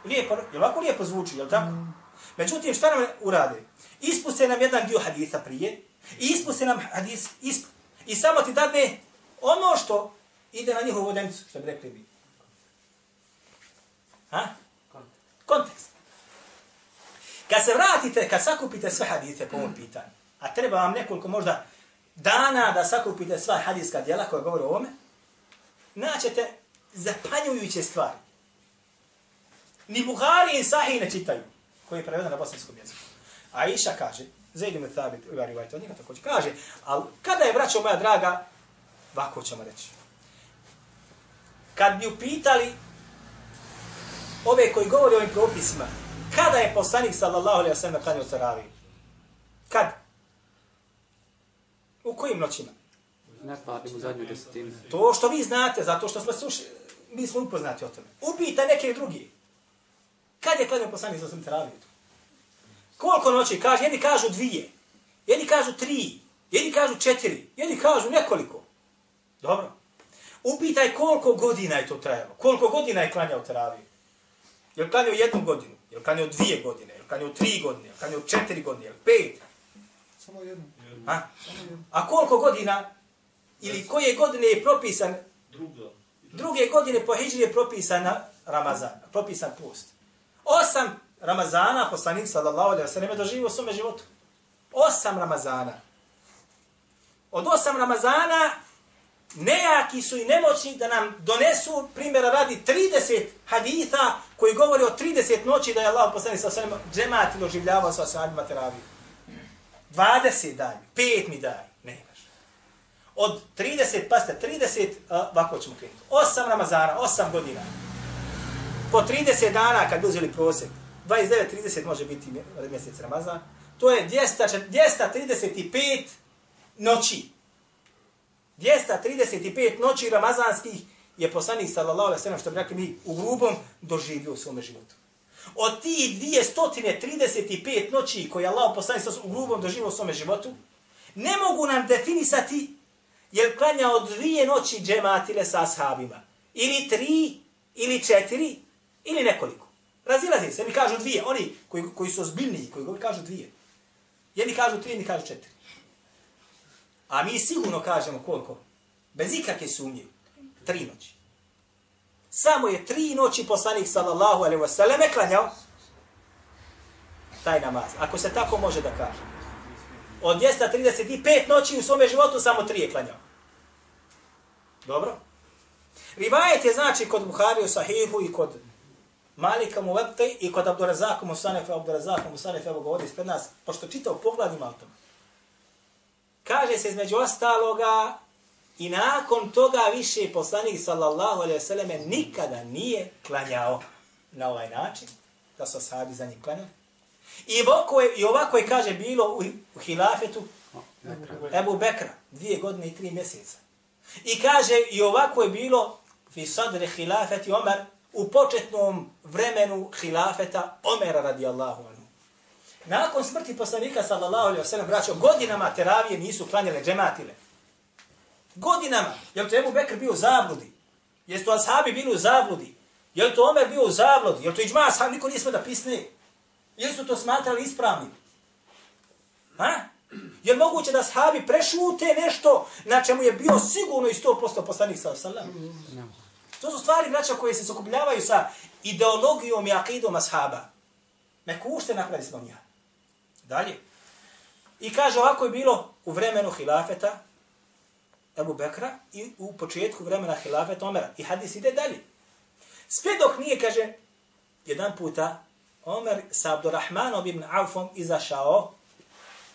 Lijepo, je lako lijepo zvuči, je tako? Mm. Međutim, šta nam urade? Ispuste nam jedan dio hadisa prije, i ispuste nam hadis isp I samo ti dadne ono što ide na njihovu vodenicu, što bi rekli bi. Ha? Kontekst. Kad se vratite, kad sakupite sve hadise po ovom pitanju, a treba vam nekoliko možda dana da sakupite sva hadijska djela koja govore o ovome, naćete zapanjujuće stvari. Ni Buhari i Sahih ne čitaju, koji je preveden na bosanskom jeziku. A Iša kaže, Zaid ibn Thabit, Ivar Rivajta, od njega također kaže, ali kada je, braćo moja draga, ovako ćemo reći. Kad bi upitali ove koji govori o ovim propisima, kada je poslanik sallallahu alaihi wa sallam klanio? Kad? U kojim noćima? Ne padim u zadnju desetinu. To što vi znate, zato što smo slušali, mi smo upoznati o tome. Upita neke drugi. Kad je klanio poslanik za sam teraviju? Koliko noći kaže? Jedni kažu dvije. Jedni kažu tri. Jedni kažu četiri. Jedni kažu nekoliko. Dobro. Upitaj koliko godina je to trajalo. Koliko godina je klanjao teraviju. Je li klanjao jednu godinu? Je li klanjao dvije godine? Je li klanjao tri godine? Je li klanjao četiri godine? Je li pet? Samo jedno. A? A koliko godina? Ili koje godine je propisan? Druge godine po Hidžri je propisan Ramazan, propisan post. Osam Ramazana poslanik sallallahu alejhi ve sellem je doživio u svom životu. Osam Ramazana. Od osam Ramazana nejaki su i nemoćni da nam donesu, primjera radi, 30 haditha koji govori o 30 noći da je Allah poslanik sallallahu alejhi ve sellem džemat doživljavao sa sahabima teraviju. 20 daj, 5 mi daj, nemaš. Od 30, pasta 30, ovako ćemo krenuti. 8 Ramazana, 8 godina. Po 30 dana kad bi uzeli prosjek, 29-30 može biti mjesec Ramazan, to je 200, 235 noći. 235 noći ramazanskih je poslanik sallallahu alejhi ve sellem što bi rekli mi u grubom doživio u svom životu. Od tih 235 noći koje Allah poslanik sallallahu u grubom doživio u svom životu, ne mogu nam definisati jer klanja od dvije noći džematile sa ashabima. Ili tri, ili četiri, ili nekoliko. Razilazi se, mi kažu dvije. Oni koji, koji su ozbiljniji, koji govori, kažu dvije. Jedni kažu tri, jedni kažu četiri. A mi sigurno kažemo koliko? Bez ikakve sumnje. Tri noći. Samo je tri noći poslanik sallallahu alaihi wasallam klanjao taj namaz. Ako se tako može da kaže. Od 235 noći u svome životu samo tri je klanjao. Dobro? Rivajet je znači kod Buhari u Sahihu i kod Malika mu Lepte i kod Abdurazaka mu Sanefe, Abdurazaka mu Sanefe, evo ga ovdje ispred nas, pošto čitao pogledima o tome. Kaže se između ostaloga i nakon toga više poslanik sallallahu alaihi wasallam nikada nije klanjao na ovaj način, da su sahabi za njih klanjali. I ovako je, i ovako je kaže bilo u, u hilafetu Ebu Bekra, dvije godine i tri mjeseca. I kaže i ovako je bilo fi sadre hilafeti Omer u početnom vremenu hilafeta Omera radijallahu anhu. Nakon smrti poslanika sallallahu alejhi ve sellem braćo godinama teravije nisu klanjale džematile. Godinama. Jel to Ebu Bekr bio u zabludi? Jesu to ashabi bili u zabludi? Jel to Omer bio u zabludi? Jel to iđma ashab niko nije smio da pisne? Jesu su to smatrali ispravnim? Ha? Je moguće da ashabi prešute nešto na čemu je bio sigurno i 100% poslanik sallallahu alejhi ve sellem? To su stvari, braća, koje se sukobljavaju sa ideologijom i akidom ashaba. Mekušte napravi smo njih. Dalje. I kaže, ovako je bilo u vremenu hilafeta Ebu Bekra i u početku vremena hilafeta Omera. I hadis ide dalje. Sve dok nije, kaže, jedan puta Omer sa Abdurrahmanom ibn Alfom izašao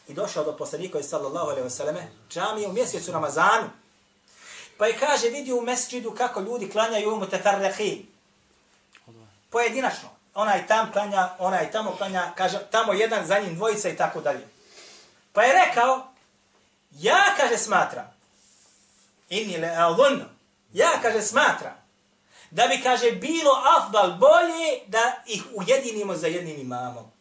i došao do poslanika sallallahu alaihi wasallam džamije u mjesecu Ramazanu. Pa je kaže, vidi u mesčidu kako ljudi klanjaju u mutefarrehi. Pojedinačno. Onaj tam klanja, onaj tamo klanja, kaže, tamo jedan, za njim dvojica i tako dalje. Pa je rekao, ja, kaže, smatram, inni le alunno, ja, kaže, smatram, da bi, kaže, bilo afdal bolje da ih ujedinimo za jednim imamom.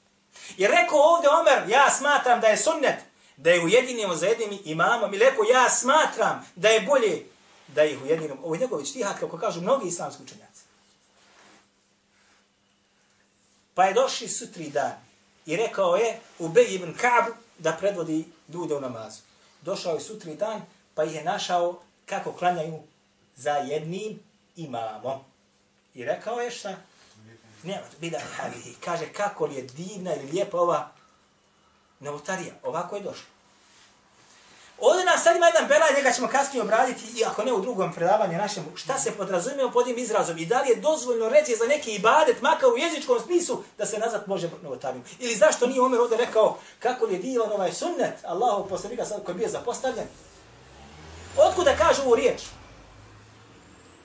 I rekao ovdje Omer, ja smatram da je sunnet, da je ujedinimo za jednim imamom. I rekao, ja smatram da je bolje da ih ujedinimo. Ovo je njegovi štihat, kako kažu mnogi islamski učenjaci. Pa je došli sutri dan i rekao je Ubej ibn Ka'b da predvodi ljude u namazu. Došao je sutri dan pa ih je našao kako klanjaju za jednim imamom. I rekao je šta? Nema to, bida havihi. Kaže kako li je divna ili lijepa ova novotarija. Ovako je došlo. Ovdje nas sad ima jedan belaj, njega ćemo kasnije obraditi, i ako ne u drugom predavanju našemu, šta se podrazumijemo pod tim izrazom i da li je dozvoljno reći za neki ibadet, makar u jezičkom smislu, da se nazad može novotarijom. Ili zašto nije Omer ovdje rekao kako li je divan ovaj sunnet Allahov poslanika sad koji je bio zapostavljen? Otkuda kaže ovu riječ?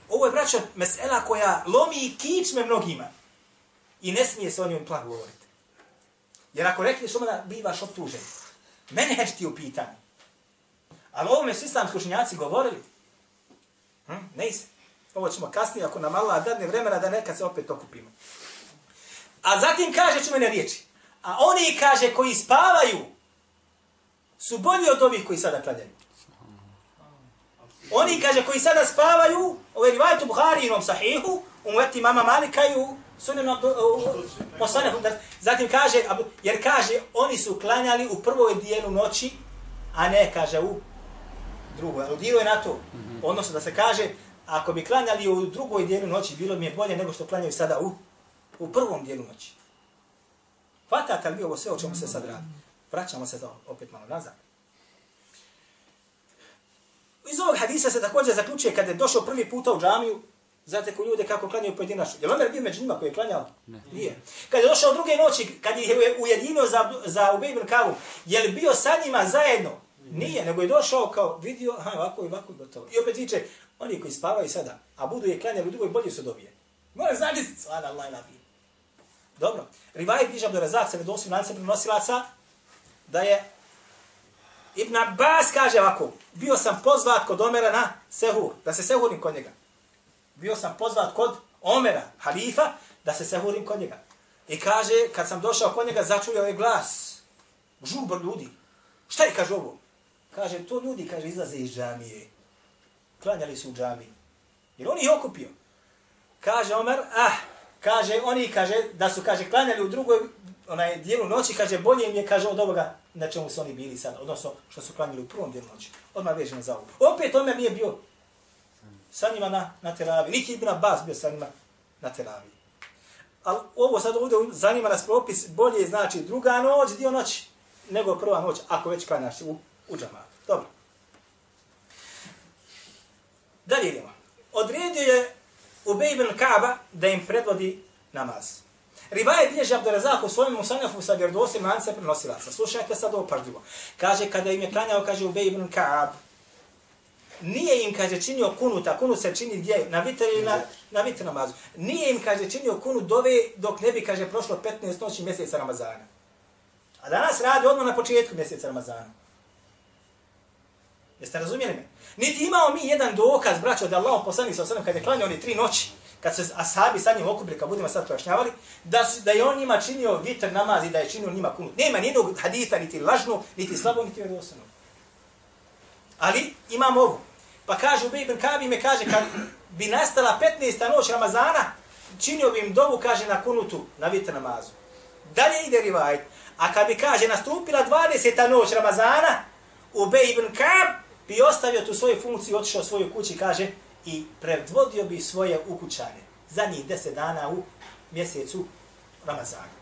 Ovo je, braća, mesela koja lomi i kičme mnogima. I ne smije se o njom plan govoriti. Jer ako rekneš onda bivaš optužen. Mene heč ti u pitanju. Ali ovome su islamski učenjaci govorili. Hm? Ne se. Ovo ćemo kasnije, ako nam Allah dadne vremena, da nekad se opet okupimo. A zatim kaže ću mene riječi. A oni, kaže, koji spavaju, su bolji od ovih koji sada kladaju. Oni, kaže, koji sada spavaju, ovo je rivajtu Buhari inom sahihu, u muveti mama Malika i u sunenom poslanehu. Zatim kaže, jer kaže, oni su klanjali u prvoj dijelu noći, a ne, kaže, u drugoj. Aludio je na to. Odnosno da se kaže, ako bi klanjali u drugoj dijelu noći, bilo mi je bolje nego što klanjaju sada u, u prvom dijelu noći. Hvatate li vi ovo sve o čemu se sad radi? Vraćamo se to opet malo nazad. Iz ovog hadisa se također zaključuje kada je došao prvi puta u džamiju, znate ko ljude kako klanjaju pojedinačno. Je li Omer bio među njima koji je klanjao? Ne. Nije. Kad je došao druge noći, kad je ujedinio za, za Ubej ibn Kavu, je li bio sa njima zajedno? Nije, nego je došao kao vidio, aha, ovako i ovako i gotovo. I opet viče, oni koji spavaju sada, a budu je klanjali u drugoj, bolje su dobije. Moram znači, svala Allah i nabi. Dobro. Rivaj bliža do razak, se ne dosim prenosilaca, da je Ibn Abbas kaže ovako, bio sam pozvat kod Omera na Sehur, da se sehurim kod njega. Bio sam pozvat kod Omera, halifa, da se sehurim kod njega. I kaže, kad sam došao kod njega, začuo je glas. Žubr ljudi. Šta je kaže ovo? Kaže, to ljudi, kaže, izlaze iz džamije. Klanjali su u džamiji. Jer on ih okupio. Kaže Omer, ah, kaže, oni, kaže, da su, kaže, klanjali u drugoj onaj dijelu noći, kaže, bolje im je, kaže, od ovoga na čemu su oni bili sad, odnosno što su klanjili u prvom dijelu noći. Odmah vežemo za ovo. Opet Omer nije bio sa njima na, na teravi. Niti Ibn Abbas bio sa njima na teravi. Ali ovo sad ovdje zanima nas propis, bolje znači druga noć, dio noći, nego prva noć, ako već klanjaš u u džamatu. Dobro. Dalje idemo. Odredio je Ubej ibn Kaaba da im predvodi namaz. Rivaje bilježi Abdurazak u svojom musanjafu sa vjerdosim lance prenosilaca. Slušajte sad ovo pažljivo. Kaže, kada im je klanjao, kaže Ubej ibn Kaab, nije im, kaže, činio kunuta, kunut se čini gdje, na vitr ili na, na vitr namazu. Nije im, kaže, činio kunut dove dok ne bi, kaže, prošlo 15 noći mjeseca Ramazana. A danas radi odmah na početku mjeseca Ramazana. Jeste razumjeli me? Niti imao mi jedan dokaz, braćo, da Allah poslanik sa osadom, kada je klanio oni tri noći, kad se asabi sa njim okupili, kad budemo sad pojašnjavali, da, su, da je on njima činio vitr namaz i da je činio njima kunut. Nema nijednog hadita, niti lažnog, niti slabog, niti vjerovostanog. Ali imamo ovo. Pa kaže Ubej ibn Kabi me kaže, kad bi nastala 15. noć Ramazana, činio bi im dovu, kaže, na kunutu, na vitr namazu. Dalje ide rivaj. A kad bi, kaže, nastupila 20. noć Ramazana, Ubej ibn Kab bi ostavio tu svoju funkciju, otišao svoju kući, kaže, i predvodio bi svoje ukućane za njih deset dana u mjesecu Ramazana.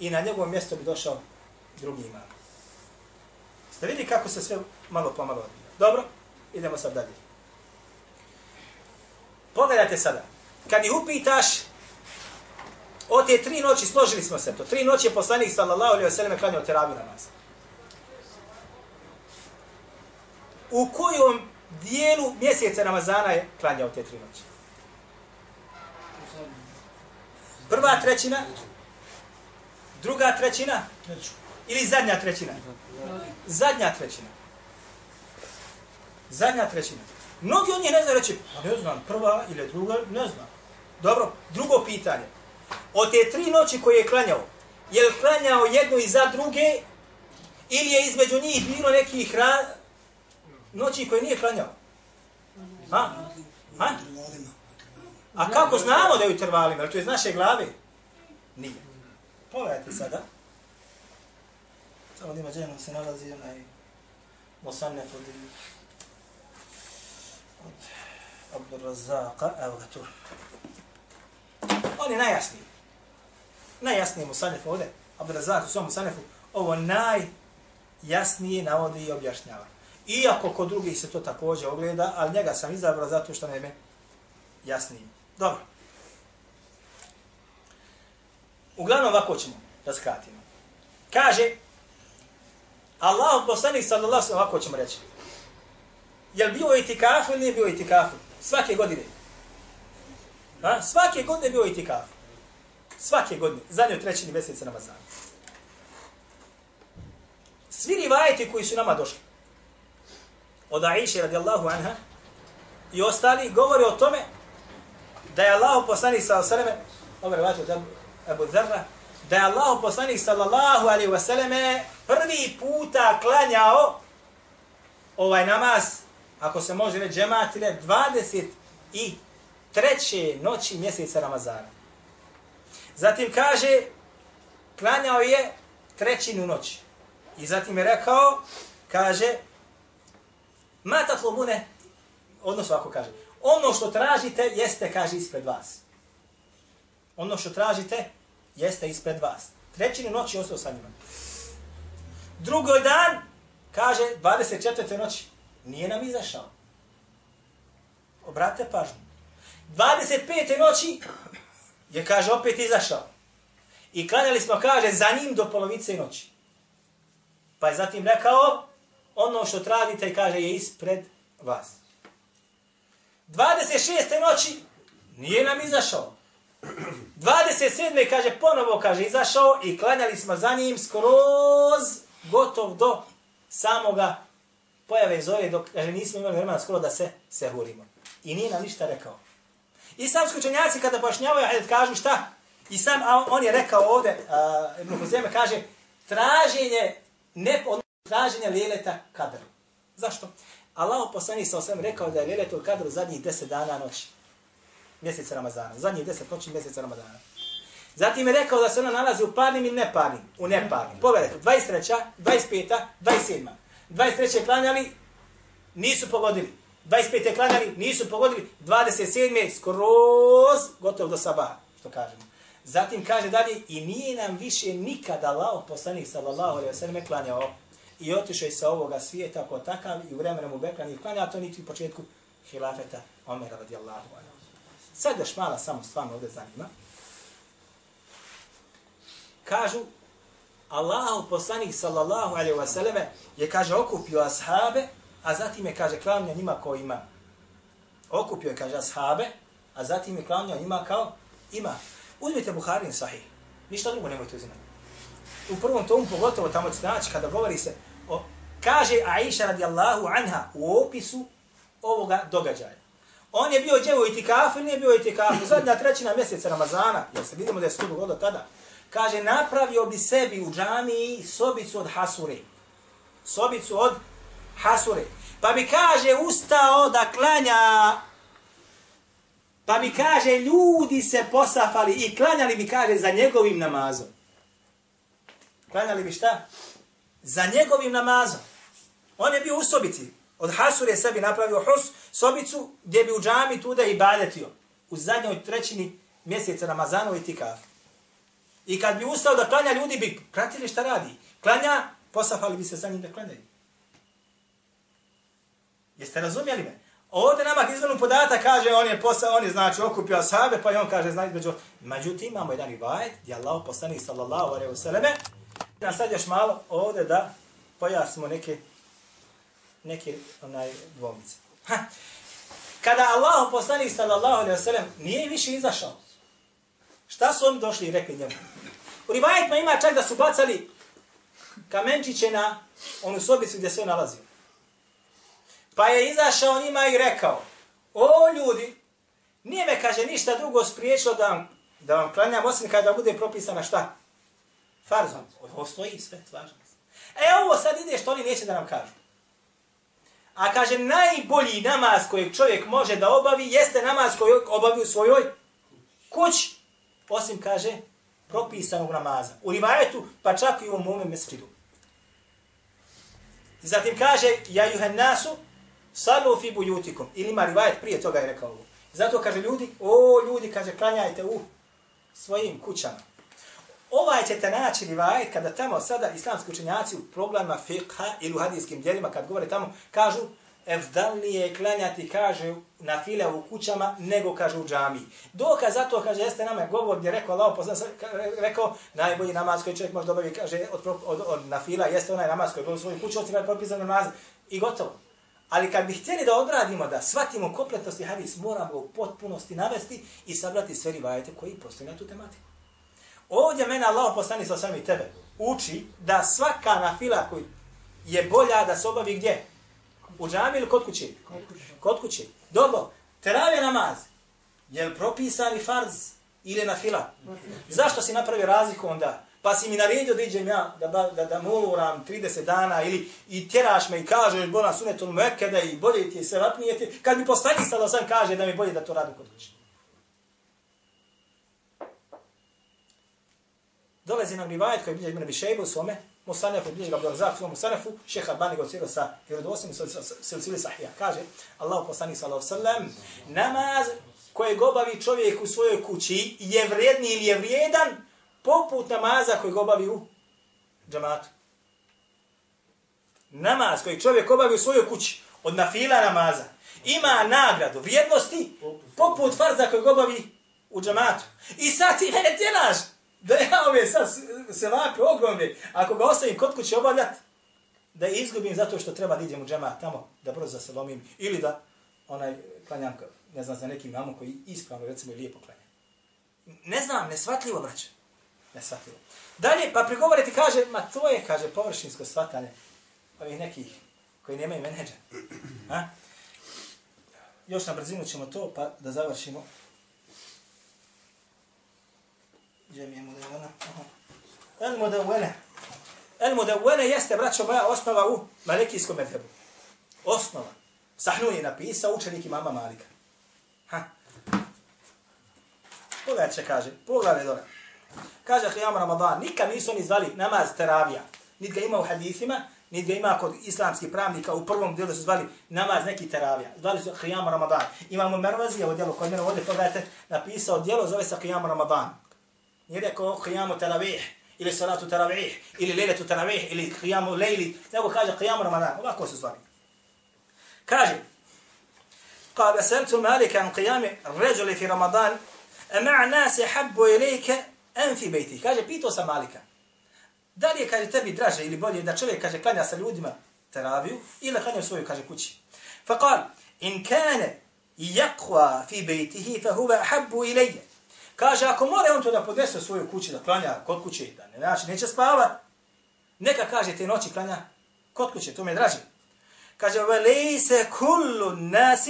I na njegovo mjesto bi došao drugi imam. Ste vidi kako se sve malo pomalo odbija. Dobro, idemo sad dalje. Pogledajte sada. Kad ih upitaš, o te tri noći, složili smo se to, tri noći je poslanik sallallahu alaihi wa sallam klanjao teraviju namaz. u kojom dijelu mjeseca Ramazana je klanjao te tri noći? Prva trećina? Druga trećina? Ili zadnja trećina? Zadnja trećina. Zadnja trećina. Mnogi od njih ne znaju reći, pa ne znam, prva ili druga, ne znam. Dobro, drugo pitanje. Od te tri noći koje je klanjao, je li klanjao jednu i za druge, ili je između njih bilo nekih noći koje nije klanjao? Ha? Ha? A kako znamo da je u intervalima? Jer to je iz naše glave? Nije. Pogledajte sada. Samo ima dženu se nalazi onaj Mosanne od od Abdurrazaka, evo ga tu. On je najjasniji. Najjasniji Mosanef ovdje. Abdurrazak u svom Mosanefu ovo najjasnije navodi i objašnjava. Iako kod drugih se to također ogleda, ali njega sam izabrao zato što nam je jasnije. Dobro. Uglavnom ovako ćemo da skratimo. Kaže, Allah poslanik sallallahu sallam, ovako ćemo reći. Jel bio itikafu ili nije bio itikafu? Svake godine. A? Svake godine bio itikafu. Svake godine. Zadnje trećini mjeseca namazana. Svi rivajeti koji su nama došli. Od Aisha radijallahu anha i ostali govori o tome da je Allah poslanik sallallahu alejhi ve selleme ovaj rivajet od Abu Dharra da je Allah poslanik sallallahu alejhi ve selleme prvi puta klanjao ovaj namaz, ako se može reći džematile, 20 i treće noći mjeseca Ramazana. Zatim kaže, klanjao je trećinu noći. I zatim je rekao, kaže, mata tlobune, odnosno ako kaže, ono što tražite jeste, kaže, ispred vas. Ono što tražite jeste ispred vas. Trećinu noći ostao sa njima. Drugoj dan, kaže, 24. noći, nije nam izašao. Obrate pažnju. 25. noći je, kaže, opet izašao. I klanjali smo, kaže, za njim do polovice noći. Pa je zatim rekao, ono što tražite, kaže, je ispred vas. 26. noći nije nam izašao. 27. kaže, ponovo, kaže, izašao i klanjali smo za njim skroz gotov do samoga pojave zore, dok kaže, nismo imali vremena skoro da se sehurimo. I nije nam ništa rekao. I sam skučenjaci kada pojašnjavaju, hajde kažu šta? I sam, a on je rekao ovde, uh, Ibn Huzeme kaže, traženje, ne, traženje lijeleta kadra. Zašto? Allah poslani sa osvijem rekao da je lijeletul kadru zadnjih deset dana noći. Mjeseca Ramazana. Zadnjih deset noći mjeseca Ramazana. Zatim je rekao da se ona nalazi u parnim i neparnim. U neparnim. Pogledajte, 23. 25. 27. 23. klanjali, nisu pogodili. 25. klanjali, nisu pogodili. 27. skroz, gotovo do sabaha, što kažemo. Zatim kaže dalje, i nije nam više nikada Allah poslanik sallallahu alaihi wa sallam klanjao i otišao sa ovoga svijeta kao takav i u vremenu mu Bekra nije klanja, to niti u početku hilafeta Omera radijallahu anhu. Sad još mala samo stvarno ovdje zanima. Kažu, Allahov poslanik sallallahu alaihi wa sallam je, kaže, okupio ashabe, a zatim je, kaže, klanja njima ko ima. Okupio je, kaže, ashabe, a zatim je klanja njima kao ima. Uzmite Buharin sahih. Ništa drugo nemojte uzimati. U prvom tomu, pogotovo tamo će naći, kada govori se, kaže Aisha radijallahu anha u opisu ovoga događaja. On je bio djevo u itikafu ili nije bio u itikafu? Zadnja trećina mjeseca Ramazana, jer se vidimo da je stup godo tada. Kaže, napravio bi sebi u džamiji sobicu od hasure. Sobicu od hasure. Pa bi kaže, ustao da klanja Pa mi kaže, ljudi se posafali i klanjali mi, kaže, za njegovim namazom. Klanjali bi šta? Za njegovim namazom. On je bio u sobici. Od Hasur je sebi napravio hus, sobicu, gdje bi u džami tuda i badetio. U zadnjoj trećini mjeseca Ramazanu i tikaf. I kad bi ustao da klanja, ljudi bi pratili šta radi. Klanja, posafali bi se za njim da klanjaju. Jeste razumjeli me? Ovdje nama izvenu podata kaže on je posa, on je znači okupio ashabe, pa i on kaže znači među međutim imamo jedan ibajet gdje Allah poslanik sallallahu alejhi ve selleme A sad još malo ovdje da pojasnimo neke neke onaj dvomice. Ha. Kada Allah poslanik sallallahu alejhi ve sellem nije više izašao. Šta su oni došli i rekli njemu? U rivajetima ima čak da su bacali kamenčiće na onu sobicu gdje se on nalazio. Pa je izašao njima i rekao, o ljudi, nije me, kaže, ništa drugo spriječilo da vam, da vam klanjam, osim kada bude propisana šta? Farzom. Ovo stoji sve, slažem se. E, ovo sad ide što oni neće da nam kažu. A kaže, najbolji namaz kojeg čovjek može da obavi, jeste namaz koji obavi u svojoj kući. Osim, kaže, propisanog namaza. U rivajetu, pa čak i u mome mesridu. Zatim kaže, ja juhen nasu, Salu fi bujutikum. Ili ima rivajet prije toga je rekao ovo. Zato kaže ljudi, o ljudi, kaže, klanjajte u svojim kućama. Ovaj ćete naći rivajet kada tamo sada islamski učenjaci u problemima fiqha ili u hadijskim djelima, kad govore tamo, kažu evdalnije je klanjati, kaže, na file u kućama, nego kaže u džamiji. Dokaz za to, kaže, jeste nama govor gdje rekao Allah, poslan, rekao, najbolji namaz koji čovjek može dobiti, kaže, od, od, od, na fila, jeste onaj namaz koji govori u svoju kuću, osim kada je propisan namaz i gotovo. Ali kad bi htjeli da odradimo, da shvatimo kompletnosti hadis, moramo u potpunosti navesti i sabrati sve rivajete koji postoji na tu tematiku. Ovdje mene Allah poslani sa sami tebe uči da svaka nafila koji je bolja da se obavi gdje? U džami ili kod kuće? Kod kuće. Dobro, teravije namaz. Je li propisani farz ili nafila? Zašto si napravi razliku onda? Pa si mi naredio da iđem ja, da, da, da, da moram 30 dana ili i tjeraš me i kažeš bona sunetul mekeda i bolje ti je se vatnije ti. Kad mi postani sada sam kaže da mi bolje da to radim kod kuće. Dolazi nam rivajet koji bilježi Ibn Šejbu u svome, Musanefu, bilježi ga Abdurazak u svome Musanefu, šeha Albani ga ociro sa vjerodosim, silsili sahija. Kaže, Allah poslani sallahu sallam, namaz koje gobavi čovjek u svojoj kući je vredni ili je vrijedan poput namaza koji gobavi u džamatu. Namaz koji čovjek obavi u svojoj kući od nafila namaza ima nagradu, vrijednosti poput farza koji gobavi u džamatu. I sad ti mene tjelaš da ja ove sad se vape ogromne, ako ga ostavim kod kuće obavljat, da izgubim zato što treba da idem u džema tamo, da brzo se lomim, ili da onaj klanjam, ne znam, za nekim mamom koji ispravno, recimo, lijepo klanja. Ne znam, nesvatljivo, braće. Nesvatljivo. Dalje, pa prigovoriti kaže, ma to je, kaže, površinsko svatanje ovih nekih koji nemaju menedža. Ha? Još na brzinu ćemo to, pa da završimo. Džemije mudevena. El mudevene. El mudevene jeste, braćo moja, osnova u malikijskom medhebu. Osnova. Sahnun je napisao učenik imama Malika. Ha. Pogledaj će kaže. Pogledaj dole. Kaže Hijam Ramadan, nikad nisu oni zvali namaz teravija. Nid ga ima u hadithima, nid ga ima kod islamskih pravnika, u prvom dijelu su zvali namaz neki teravija. Zvali su Hijam Ramadan. Imamo Mervazi, ovo dijelo koje mene ovdje pogledajte, napisao dijelo, zove se Hijam Ramadan. Rekao Hijamu teravih, ili salatu teravih, ili lejletu teravih, ili Hijamu lejli, nego kaže Hijam Ramadan. Ovako su zvali. Kaže, قال سألت مالك عن قيام الرجل في رمضان أمع ناس يحب إليك أم في بيتي kaže pitao sam Malika da li je kaže tebi draže ili bolje da čovjek kaže klanja sa ljudima teraviju ili klanja u svojoj kaže kući فقال إن كان يقوى في بيته فهو أحب إلي kaže ako mora on to da podnese u svojoj kući da klanja kod kuće da ne znači neće spavat neka kaže te noći klanja kod kuće to mi je draže kaže وليس كل الناس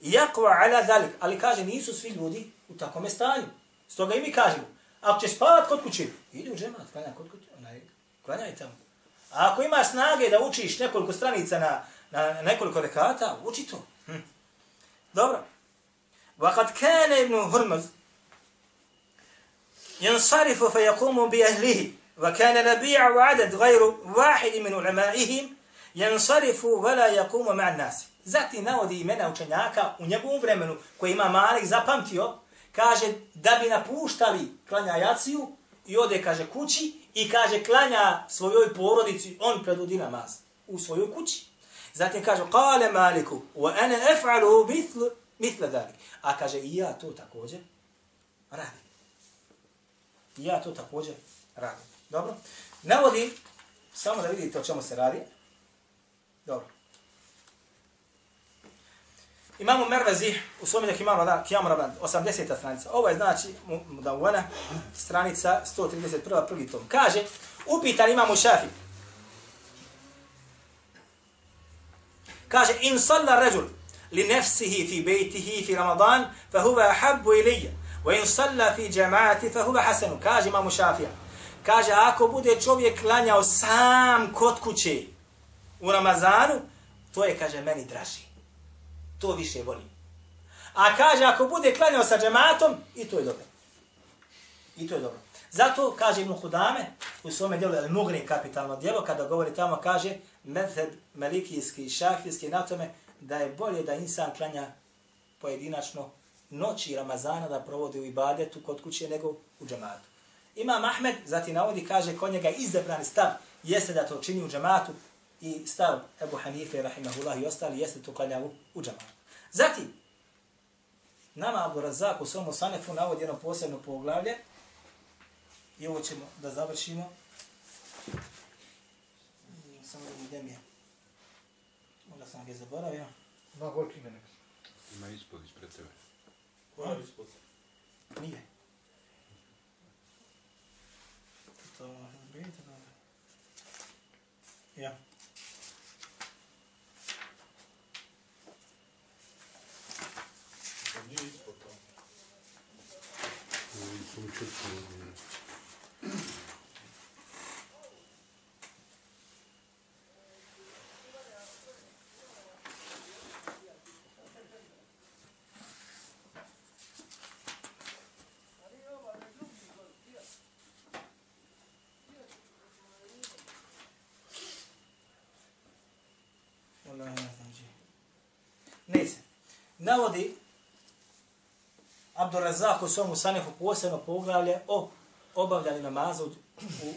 يقوى على ذلك ali kaže nisu svi ljudi u takvom stanju stoga i mi kažemo Ako ćeš spavat kod kuće, idi u džemat, klanja kod kuće, onaj, klanjaj tamo. A ako imaš snage da učiš nekoliko stranica na, na nekoliko rekata, uči to. Hm. Dobro. وقد كان ابن هرمز ينصرف فيقوم بأهله وكان نبيع وعدد غير واحد من علمائهم ينصرف ولا يقوم مع الناس Zati navodi imena učenjaka u njegovom vremenu koji ima Malik zapamtio kaže da bi napuštali klanja jaciju i ode, kaže, kući i kaže klanja svojoj porodici, on predvodi namaz u svojoj kući. Zatim kaže, kale maliku, wa ene ef'alu mithl, mithle dalik. A kaže, i ja to također radim. I ja to također radim. Dobro? Navodi, samo da vidite o čemu se radi. Dobro. Imamo Mervezi u svom nek imamo da Kijamu Raban, 80. stranica. Ovo je znači da uvana stranica 131. prvi tom. Kaže, upitan imamo šafi. Kaže, in salla ređul li nefsihi fi bejtihi fi Ramadan, fa huva ahabbu ilija. Wa in salla fi džemaati, fa huva hasanu. Kaže imamo šafija. Kaže, ako bude čovjek klanjao sam kod kuće u Ramazanu, to je, kaže, meni draži to više volim. A kaže, ako bude klanjao sa džematom, i to je dobro. I to je dobro. Zato, kaže Ibn Hudame, u svome djelu, ali mugni kapitalno djelo, kada govori tamo, kaže, medheb melikijski i šafijski na tome, da je bolje da insan klanja pojedinačno noći Ramazana da provodi u ibadetu kod kuće nego u džematu. Imam Ahmed, zatim navodi, kaže, kod njega izabrani stav jeste da to čini u džamatu i stav Ebu Hanife, rahimahullah i ostali, jeste to klanja u, u džamatu. Zatim, nama Abu Razak u svom Sanefu navodi jedno posebno poglavlje i ovo ćemo da završimo. Samo da mi gdje je. Možda sam ga zaboravio. Ma gorki me neka. Ima ispod ispred tebe. Koja je ispod? Nije. To biti, da. Ja. To nije ispod tamo. Samo četko. Wallahi ne znam gdje. Ne se. Navodi Abdurrazak u svom Sanefu posebno poglavlje o obavljanju namaza u, u,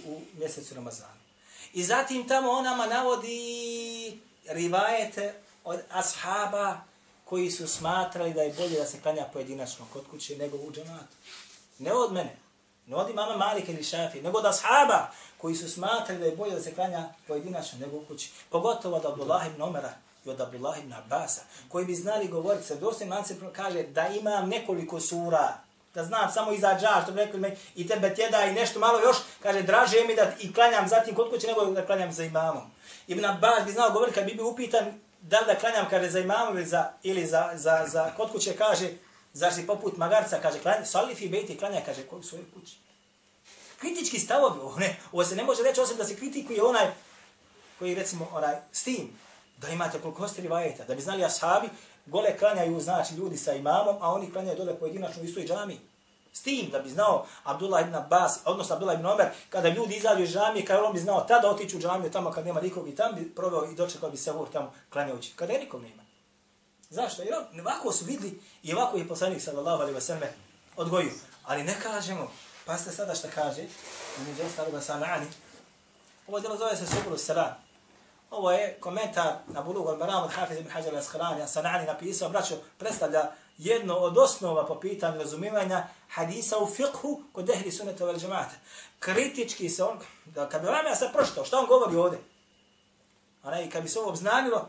u mjesecu Ramazanu. I zatim tamo on nama navodi rivajete od ashaba koji su smatrali da je bolje da se klanja pojedinačno kod kuće nego u džematu. Ne od mene, ne od imama Malika ili Šafi, nego od ashaba koji su smatrali da je bolje da se klanja pojedinačno nego u kući. Pogotovo od Abdullah ibn Omera i od Abdullah ibn Abbasa, koji bi znali govoriti sa Dosta lancem, kaže da imam nekoliko sura, da znam samo iza dža, što bi rekli me, i tebe tjeda i nešto malo još, kaže, draže mi da i klanjam zatim kod kuće nego da klanjam za imamom. Ibn Abbas bi znao govoriti kad bi bio upitan da li da klanjam, kaže, za imamom ili za, ili za, za, za kod kuće, kaže, zar si poput magarca, kaže, klanj, sali fi bejti, klanja, kaže, kod svoje kući. Kritički stavovi, ovo, ne, ovo se ne može reći osim da se kritikuje onaj koji recimo onaj s tim da imate koliko ste rivajeta, da bi znali ashabi, gole klanjaju znači ljudi sa imamom, a oni klanjaju dole pojedinačno u istoj džami. S tim da bi znao Abdullah ibn Abbas, odnosno Abdullah ibn Omer, kada ljudi izađu iz džamije, kada on bi znao tada otići u džamiju tamo kad nema nikog i tam bi proveo i dočekao bi se uvor tamo klanjajući. Kada je nikog nema. Zašto? Jer on- ovako su vidli i ovako je poslanik sallallahu alaihi wa sallam odgojio. Ali ne kažemo, pa ste sada šta kaže, među ostaloga sanani, ovo djelo zove se Subulu Salam. Ovo je komentar na Bulug al-Maram od Hafiz ibn Hajar al-Asqalani, a Sanani napisao, braćo, predstavlja jedno od osnova po pitanju razumivanja hadisa u fiqhu kod ehli suneta vel džemata. Kritički se on, da kad bi vam ja sad pročitao, šta on govori ovdje? Ona i kad bi se ovo obznanilo,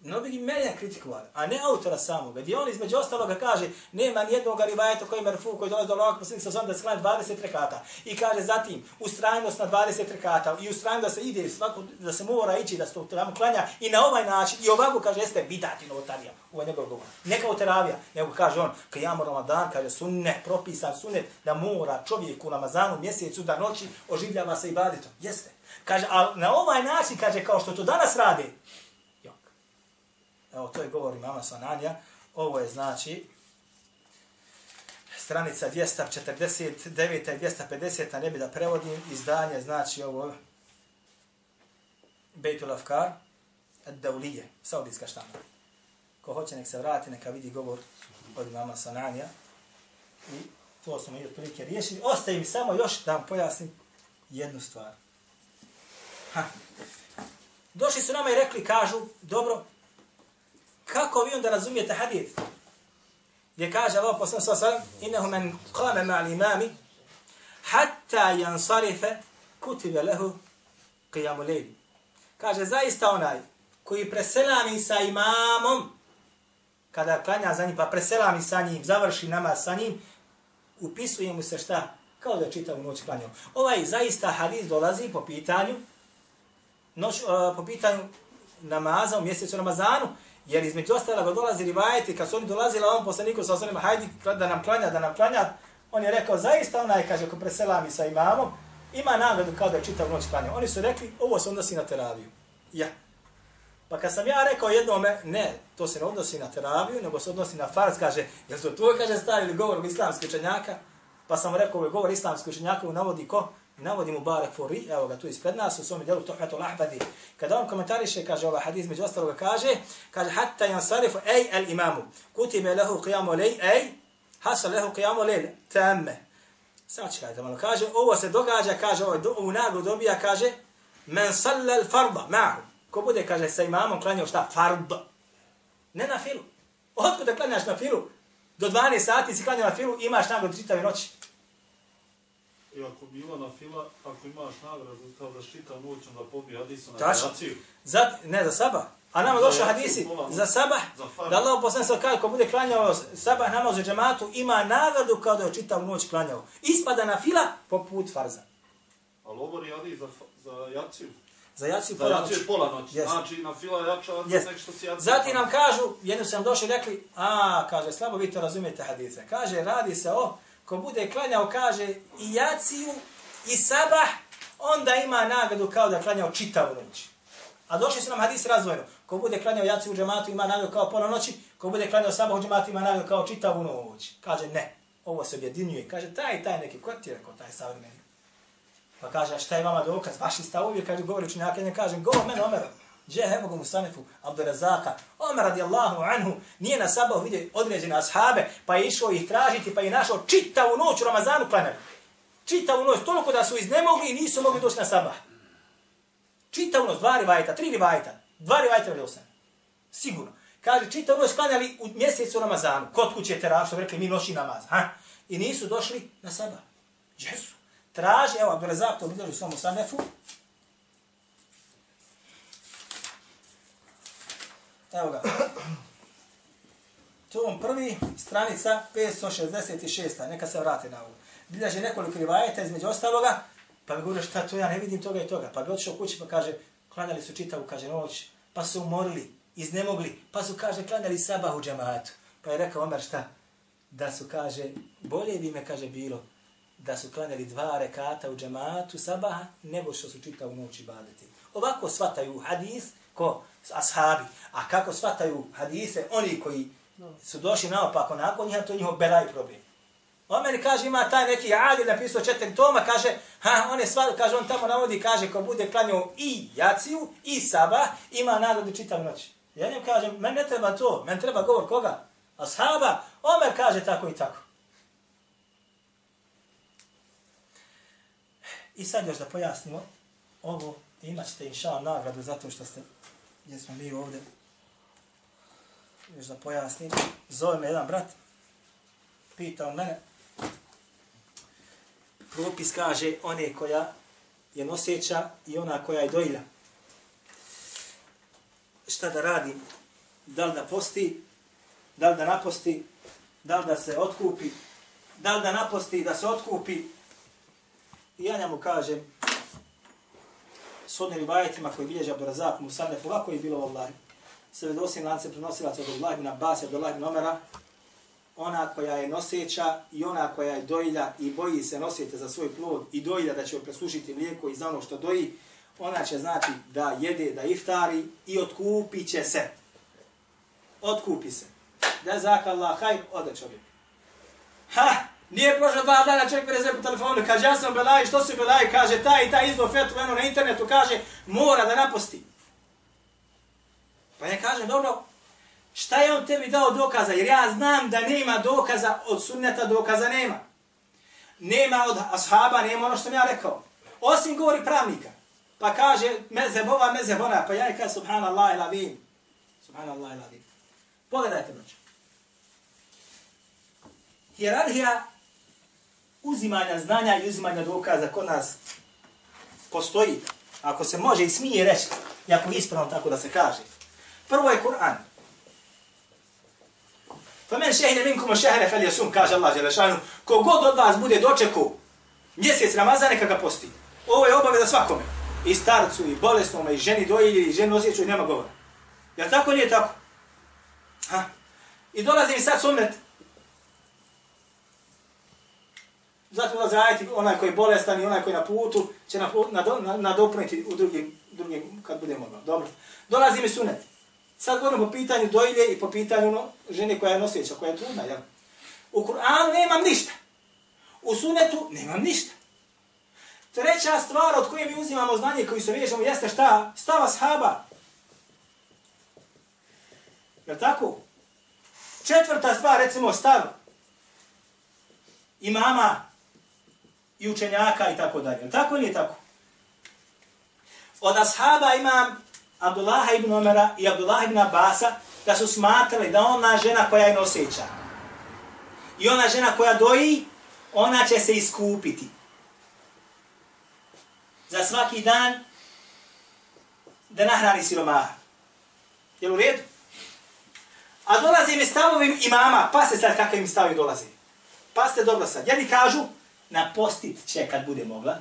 no bi kritikovali, a ne autora samoga, gdje on između ostaloga kaže, nema nijednog rivajeta koji je merfu, koji dolazi do Allahog posljednika sa da se klanja 20 rekata. I kaže zatim, ustrajnost na 20 rekata i ustrajnost da se ide, svako, da se mora ići, da se to tamo klanja i na ovaj način, i ovako kaže, jeste bidati novotarija, ovo je njegov govor. Neka kao teravija, nego kaže on, kad ja Ramadan, kaže sunnet, propisan sunnet, da mora čovjek u Ramazanu mjesecu da noći oživljava se ibadetom. Jeste. Kaže, ali na ovaj način, kaže, kao što to danas rade. Evo, to je govor imama Sananja. Ovo je, znači, stranica 249. i 250. a ne bi da prevodim izdanje, znači ovo Bejtul Afkar, Daulije, saudijska štampa. Ko hoće nek se vrati, neka vidi govor od imama Sananja. I to smo i otprilike riješili. Ostaje mi samo još da vam pojasnim jednu stvar. Ha. Došli su nama i rekli, kažu, dobro, kako vi onda razumijete hadith? Gdje kaže Allah poslani sa sallam, innehu men qame ma'al imami, hatta jansarife kutibe lehu qiyamu lejli. Kaže, zaista onaj koji preselami sa imamom, kada klanja za njim, pa preselami sa njim, završi namaz sa njim, upisuje mu se šta? Kao da čita u noć klanjao. Ovaj zaista hadis dolazi po pitanju noć, uh, po pitanju namaza u mjesecu Ramazanu, jer između ostalog dolazi rivajeti, kad su oni dolazili, a on poslaniku sa osanima, hajdi da nam klanja, da nam klanja, on je rekao, zaista onaj, kaže, ako preselami sa imamom, ima nagradu kao da je čitav noć klanja. Oni su rekli, ovo se odnosi na teraviju. Ja. Pa kad sam ja rekao jednome, ne, to se ne odnosi na teraviju, nego se odnosi na farz, kaže, jel to tvoj, kaže, stavili govor islamskih učenjaka? Pa sam rekao, ovo je govor islamskih učenjaka, navodi ko? Navodi mu Barek Furi, evo ga tu ispred nas, u svom djelu Tuhmetu Lahbadi. Kada on komentariše, kaže ovaj hadis, među ostaloga kaže, kaže, hatta jansarifu, ej, al imamu, kutibe lehu qiyamu lej, ej, hasal lehu qiyamu lej, tamme. Sačekajte malo. Kaže, ovo se događa, kaže, ovo, do, ovu nagradu dobija, kaže, men sallal farda, ma'hu. Ko bude, kaže, sa imamom klanjao šta? Farda. Ne na filu. Otkud da klanjaš na filu? Do 12 sati si klanjao na filu, imaš nagradu čitave noći. I ako bi bila na fila, ako imaš nagradu kao da šita noć, onda pobije hadisu na Tačno. kreaciju. Za, ne, za sabah. A nama Za hadisi pola, za sabah, za da Allah poslani sa kaže, ko bude klanjao sabah namaz u džematu, ima nagradu kao da je čitav noć klanjao. Ispada na fila poput farza. Ali ovo je hadis za, za jaciju. Za jaciju Za pola noći. je pola noći. Jest. Znači, na fila jača od Jest. nek što si jaciju. Zatim nam kažu, jedno sam došli i rekli, a, kaže, slabo vi to razumijete hadise. Kaže, radi se o, ko bude klanjao, kaže, i jaciju, i sabah, onda ima nagradu kao da je klanjao čitavu noć. A došli su nam hadisi razvojno. Ko bude klanjao jaciju u džematu ima nagradu kao pola noći, ko bude klanjao sabah u džematu ima nagradu kao čitavu noć. Kaže, ne, ovo se objedinjuje. Kaže, taj, taj neki, ko ti je rekao, taj savremeni? Pa kaže, a šta je vama dokaz? Vaši stavovi, kaže, govori učenjaka, ne kažem, govor mene Omer. Gdje je Ebu Musanefu, Abdurazaka, Omer radijallahu anhu, nije na sabahu vidio određene ashabe, pa je išao ih tražiti, pa je našao čitavu noć u Ramazanu klanjali. Čitavu noć, toliko da su iznemogli i nisu mogli doći na sabah. Čitavu noć, dva rivajta, tri rivajta, dva rivajta vidio sam. Sigurno. Kaže, čitavu noć klanjali u mjesecu Ramazanu, kod kuće terav, što rekli, mi noći namaz. Ha? I nisu došli na sabah. Gdje su? Traži, evo, Abdurazak to vidio u svom sanefu. Evo ga. Tom prvi, stranica 566. Neka se vrati na ovu. Bilježi nekoliko rivajeta između ostaloga, pa mi govore šta to ja ne vidim toga i toga. Pa bi otišao kući pa kaže, klanjali su čitavu, kaže, noć, pa su umorili, iznemogli, pa su, kaže, klanjali sabah u džamatu. Pa je rekao Omer šta? Da su, kaže, bolje bi me, kaže, bilo da su klanjali dva rekata u džematu sabaha, nego što su čitavu noć ibadeti. Ovako svataju hadis ko ashabi. A kako svataju hadise oni koji su došli naopako nakon njiha, to je njihov belaj problem. On meni kaže, ima taj neki adil napisao četiri toma, kaže, ha, on je sva, kaže, on tamo navodi, kaže, ko bude klanjao i jaciju, i saba, ima nagradu čitav noć. Ja njemu kažem, meni ne treba to, meni treba govor koga? Ashaba, Omer kaže tako i tako. I sad još da pojasnimo ovo, imat ćete inša nagradu zato što ste, gdje smo mi ovdje, još da pojasnim, zove me jedan brat, pitao mene, propis kaže one koja je noseća i ona koja je dojila. Šta da radim? Da li da posti, da li da naposti, da li da se otkupi, da li da naposti da se otkupi, I ja njemu kažem, s rivajetima koji bilježe Abdurazak, Musanef, ovako je bilo vallahi. Se vedosim lance prenosilaca od Allah ibn Abbas, od Allah ibn Omera, ona koja je noseća i ona koja je dojilja i boji se nosite za svoj plod i dojilja da će joj preslušiti mlijeko i za ono što doji, ona će znati da jede, da iftari i otkupi će se. Otkupi se. Da zaka Allah, hajr, ode čovjek. Ha! Nije prošlo dva dana, čovjek me rezervu po telefonu, kaže, ja sam belaj, što si belaj, kaže, taj i taj izvo fetu, eno na internetu, kaže, mora da naposti. Pa ja kažem, dobro, šta je on tebi dao dokaza, jer ja znam da nema dokaza, od sunneta dokaza nema. Nema od ashaba, nema ono što sam ja rekao. Osim govori pravnika. Pa kaže, mezeb ova, mezeb ona, pa ja je kaže, subhanallah il adim. Subhanallah il adim. Pogledajte, broće. Hierarhija uzimanja znanja i uzimanja dokaza kod nas postoji. Ako se može i smije reći, i ako ispravno tako da se kaže. Prvo je Kur'an. Famen šehine minkum šehre fel jesum, kaže Allah Želešanu, kogod od vas bude dočeku mjesec Ramazana, neka ga posti. Ovo je obaveza svakome. I starcu, i bolesnome, i ženi dojilji, i ženi osjećaju, nema govora. Jel tako nije tako? Ha? I dolazi mi sad sumnet, Zato ulaze ajeti, onaj koji je bolestan i onaj koji je na putu, će na, na, na, nadopuniti u drugim, drugim, kad bude mogao. Dobro. Dolazi mi sunet. Sad govorim po pitanju dojlje i po pitanju no, žene koja je nosjeća, koja je trudna. Jel? U Kur'anu nemam ništa. U sunetu nemam ništa. Treća stvar od koje mi uzimamo znanje koji se vježemo jeste šta? Stava shaba. Je tako? Četvrta stvar, recimo, stav imama i učenjaka i tako dalje. Tako ili nije tako? Od ashaba imam Abdullah ibn Omera i Abdullah ibn Abasa da su smatrali da ona žena koja je noseća i ona žena koja doji, ona će se iskupiti. Za svaki dan da nahrani siromaha. Jel u redu? A dolaze mi stavovi imama, pa se sad kakve im stavovi dolaze. Pa ste dobro sad. Jedni kažu, napostit će kad bude mogla.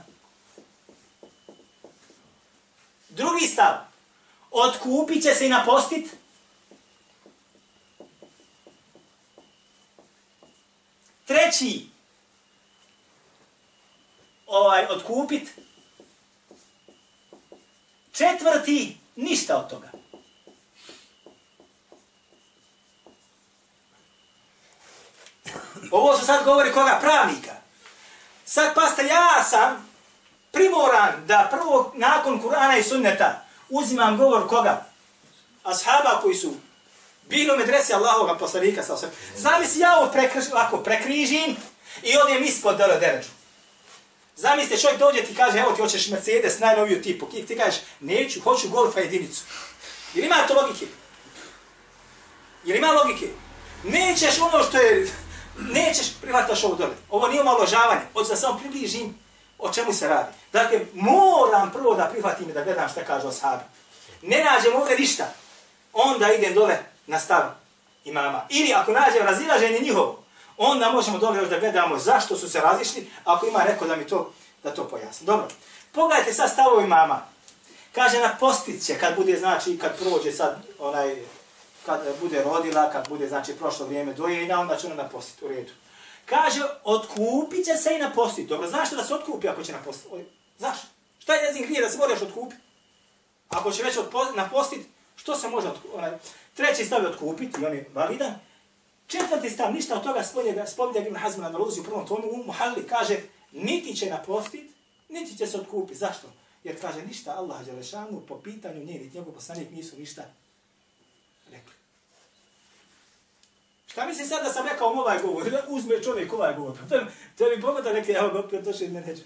Drugi stav, otkupit će se i napostit. Treći, ovaj, otkupit. Četvrti, ništa od toga. Ovo se sad govori koga? Pravnika. Sad pasta, ja sam primoran da prvo nakon Kur'ana i sunneta uzimam govor koga? Ashaba koji su bili u medresi Allahovog poslanika. Sa osam. Zamisli ja ovo prekriž, ovako prekrižim i odijem ispod dole deređu. Zamislite, čovjek dođe ti kaže, evo ti hoćeš Mercedes, najnoviju tipu. Ti kažeš, neću, hoću Golfa jedinicu. Ili ima to logike? Jer ima logike? Nećeš ono što je nećeš prihvataš ovo dole. Ovo nije omaložavanje. Hoću da samo približim o čemu se radi. Dakle, moram prvo da prihvatim i da gledam šta kaže ashabi. Ne nađem ovdje ništa. Onda idem dole na stav imama. Ili ako nađem razilaženje njihovo, onda možemo dole još da gledamo zašto su se razišli, ako ima neko da mi to, da to pojasni. Dobro. Pogledajte sad stavovi imama. Kaže na postiće, kad bude, znači, kad prođe sad onaj kad e, bude rodila, kad bude, znači, prošlo vrijeme dojenja, onda će ona napostiti u redu. Kaže, otkupit će se i napostiti. Dobro, znaš da se otkupi ako će napostiti? Znaš? Šta je njezin grije da se moraš otkupiti? Ako će već napostiti, što se može otkupiti? Treći stav je otkupiti, i on je validan. Četvrti stav, ništa od toga spominja Ibn Hazm na Naluzi u prvom tomu, u Muhalli kaže, niti će napostiti, niti će se otkupiti. Zašto? Jer kaže, ništa Allah Đelešanu po pitanju nje, niti njegov poslanik nisu ništa Šta misli sad da sam rekao ovaj govor? Uzme čovjek ovaj govor. Pa to, to bi pogoda rekli, evo ga opet došli ne neđe.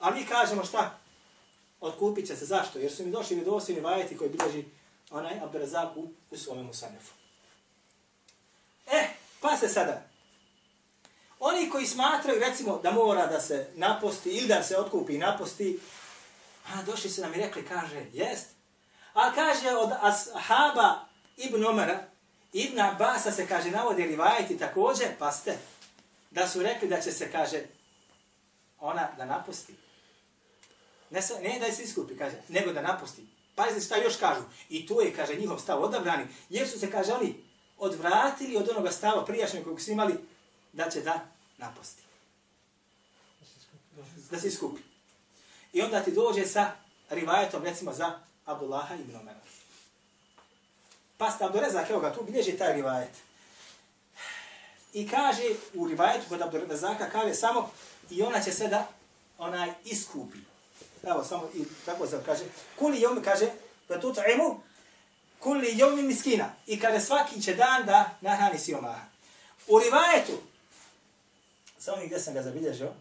A mi kažemo šta? Otkupit će se. Zašto? Jer su mi došli vjedovosti vajeti koji bilježi onaj Abdurazak u, u svome Musanefu. E, pa se sada. Oni koji smatraju, recimo, da mora da se naposti ili da se otkupi i naposti, a došli su nam i rekli, kaže, jest. A kaže od ashaba Ibn Omara, Ibn Abasa se kaže navodi rivajeti također, pa ste, da su rekli da će se, kaže, ona da napusti. Ne, ne da se iskupi, kaže, nego da napusti. Pazite šta još kažu. I to je, kaže, njihov stav odabrani. Jer su se, kaže, oni odvratili od onoga stava prijašnjeg kojeg su imali, da će da napusti. Da se iskupi. I onda ti dođe sa rivajetom, recimo, za Abdullaha ibn Omera. Pa ste Abdurezak, evo ga, tu bilježi taj rivajet. I kaže u rivajetu kod Abdurezaka, kaže samo i ona će se da onaj iskupi. Evo, samo i tako se kaže. Kuli jom, kaže, da tu ta'imu, kuli jomi miskina. I kaže svaki će dan da nahrani siromaha. U rivajetu, samo gdje sam ga zabilježio,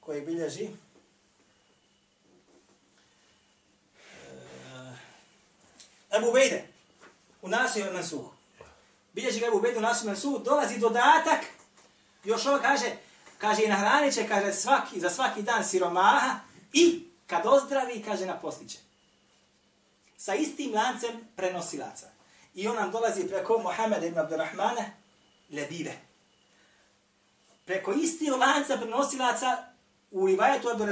koji bilježi, Ebu Bejde, u nasiju Mansuh. Bilježi ga Ebu Bejde u nasiju Mansuh, dolazi dodatak, još ovo kaže, kaže i nahranit će, kaže, svaki, za svaki dan siromaha i kad ozdravi, kaže, napostiće. Sa istim lancem prenosilaca. I on nam dolazi preko Mohameda ibn Abdurrahmana, Lebive. Preko isti lanca prenosilaca u rivajetu Ebu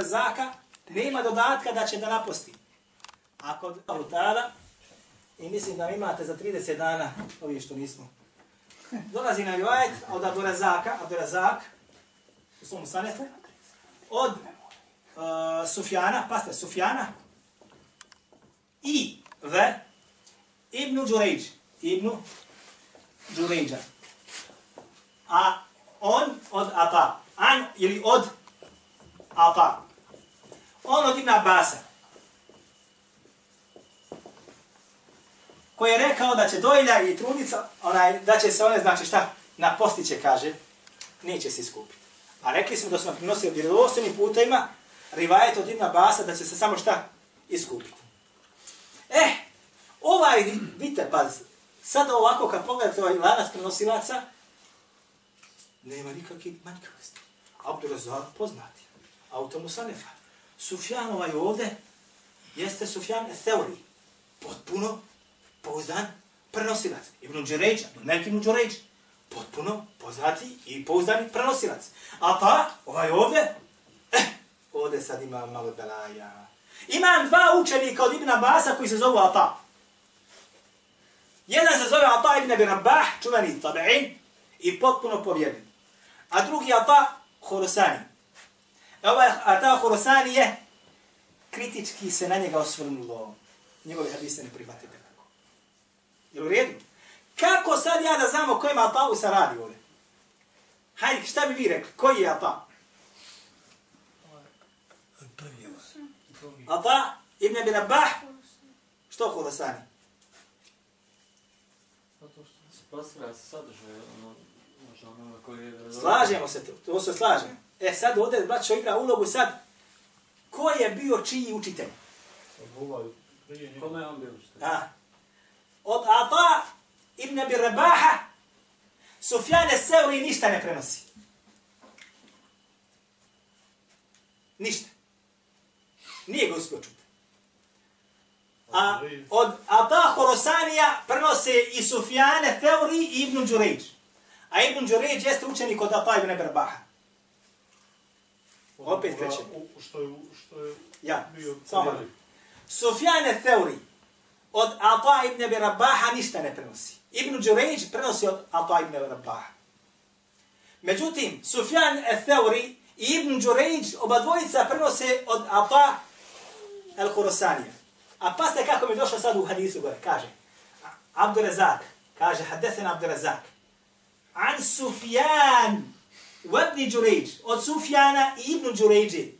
nema dodatka da će da naposti. Ako od I mislim da imate za 30 dana ovi što nismo. Dolazi na rivajet od Abdurazaka, Abdurazak, u svom sanefu, od uh, Sufjana, paste, Sufjana, i ve Ibnu Đurejđ, Ibnu Đurejđa. A on od Ata, an ili od Ata. On od Ibn Abasa. Koji je rekao da će dojlja i trudnica, onaj, da će se one, znači šta, na postiće, kaže, neće se iskupiti. A rekli smo da smo prinosili vjerovostojnim putajima rivajet od Ibn Basa da će se samo šta iskupiti. Eh, ovaj, vidite, pa sad ovako kad pogledate ovaj lanac prenosilaca, nema nikakve manjkavosti. Abdurazak poznati. Auto Musanefa. Sufjan ovaj ovde jeste Sufjan Theori. Potpuno pouzdan prenosilac. Ibn Đeređ, neki Ibn Đeređ. Potpuno poznati i pouzdani prenosilac. A pa, ovaj ovdje, eh, ovdje sad ima malo belaja. Imam dva učenika od Ibn Abasa koji se zovu Ata. Jedan se zove Ata ibn Abi Rabah, čuveni tabi'in, i potpuno povjedni. A drugi Ata Horosani. E ovaj Ata Horosani je kritički se na njega osvrnulo. Njegovi hadise ne prihvatite tako. Je u redu? Kako sad ja da znamo kojima Ata'u se radi ovdje? Hajde, šta bi vi rekli? Koji je Ata? Ata ibn Abi Rabah, što što postavlja sadržaj, ono, možda koji je... Slažemo se, to, to se slažemo. E sad ovdje, braćo, igra ulogu sad, ko je bio čiji učitelj? Ovaj. Kome je on bio što? Od Ata ibn Abi Rabaha, Sufjane Seuri ništa ne prenosi. Ništa. Nije ga uspio čuti. A od Ata Horosanija prenose i Sufjane Teuri i Ibn Đuređ. A Ibn Đuređ jeste učenik od Ata ibn Rabaha. Opet krećemo. U- Što je, što je Ja, bio... samo. Sufjane Teuri od Ata ibn Rabaha ništa ne prenosi. Ibn Đuređ prenosi od Ata ibn Rabaha. Međutim, Sufjan Teuri i Ibn Đuređ oba dvojica prenose od Ata el Khurasanija. A pasite kako mi je došlo sad u hadisu gore. Kaže, Abdurazak, kaže, hadesen Abdurazak, An Sufjan, Wabni Đuređ, od Sufjana i Ibn Đuređi.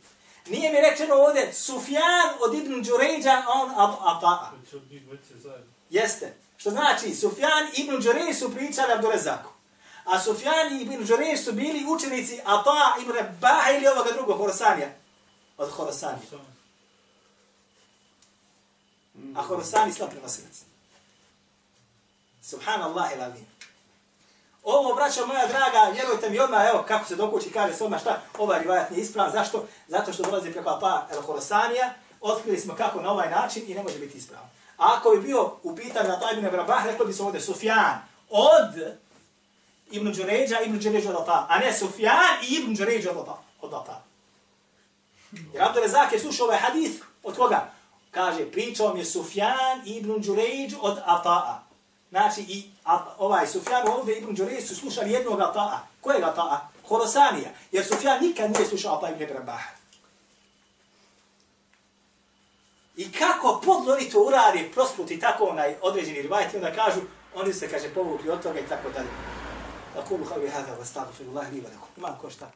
Nije mi rečeno ovdje Sufjan od Ibn Đurejđa, a on Abu Ata'a. Jeste. Što znači, Sufjan i Ibn Đuređ su pričali Abdurezaku. A Sufjan i Ibn Đuređ su bili učenici Ata ibn Rebaha ili ovoga drugog Horosanija. Od Horosanija. A Horosani slab prenosilac. Subhanallah il alim. Ovo, braćo moja draga, vjerujte mi odmah, evo kako se dokući, kaže se odmah šta, ovaj rivajat nije ispravan. Zašto? Zato što dolazi preko Apa el Horosanija, otkrili smo kako na ovaj način i ne može biti ispravan. A ako bi bio u pitanju na taj ibn Rabah, bi se ovdje Sufjan od Ibn Đuređa, Ibn Đuređa od Ata, a ne Sufjan i Ibn Đuređa od Ata. Od Ata. Jer Abdurezak je slušao ovaj hadith od koga? Kaže, pričao mi je Sufjan ibn Đuređ od Ata'a. Znači, i a, ovaj Sufjan ovdje ibn Đurej su slušali jednog Ata'a. Kojeg Ata'a? Horosanija. Jer Sufjan nikad nije slušao Ata ibn Rabaha. I kako podlo oni to uradi, prosputi tako onaj određeni rivajt, i onda kažu, oni se, kaže, povukli od toga i tako dalje. Aqulu qawli hada, wa astaghfirullaha li wa lakum. Imam ko šta?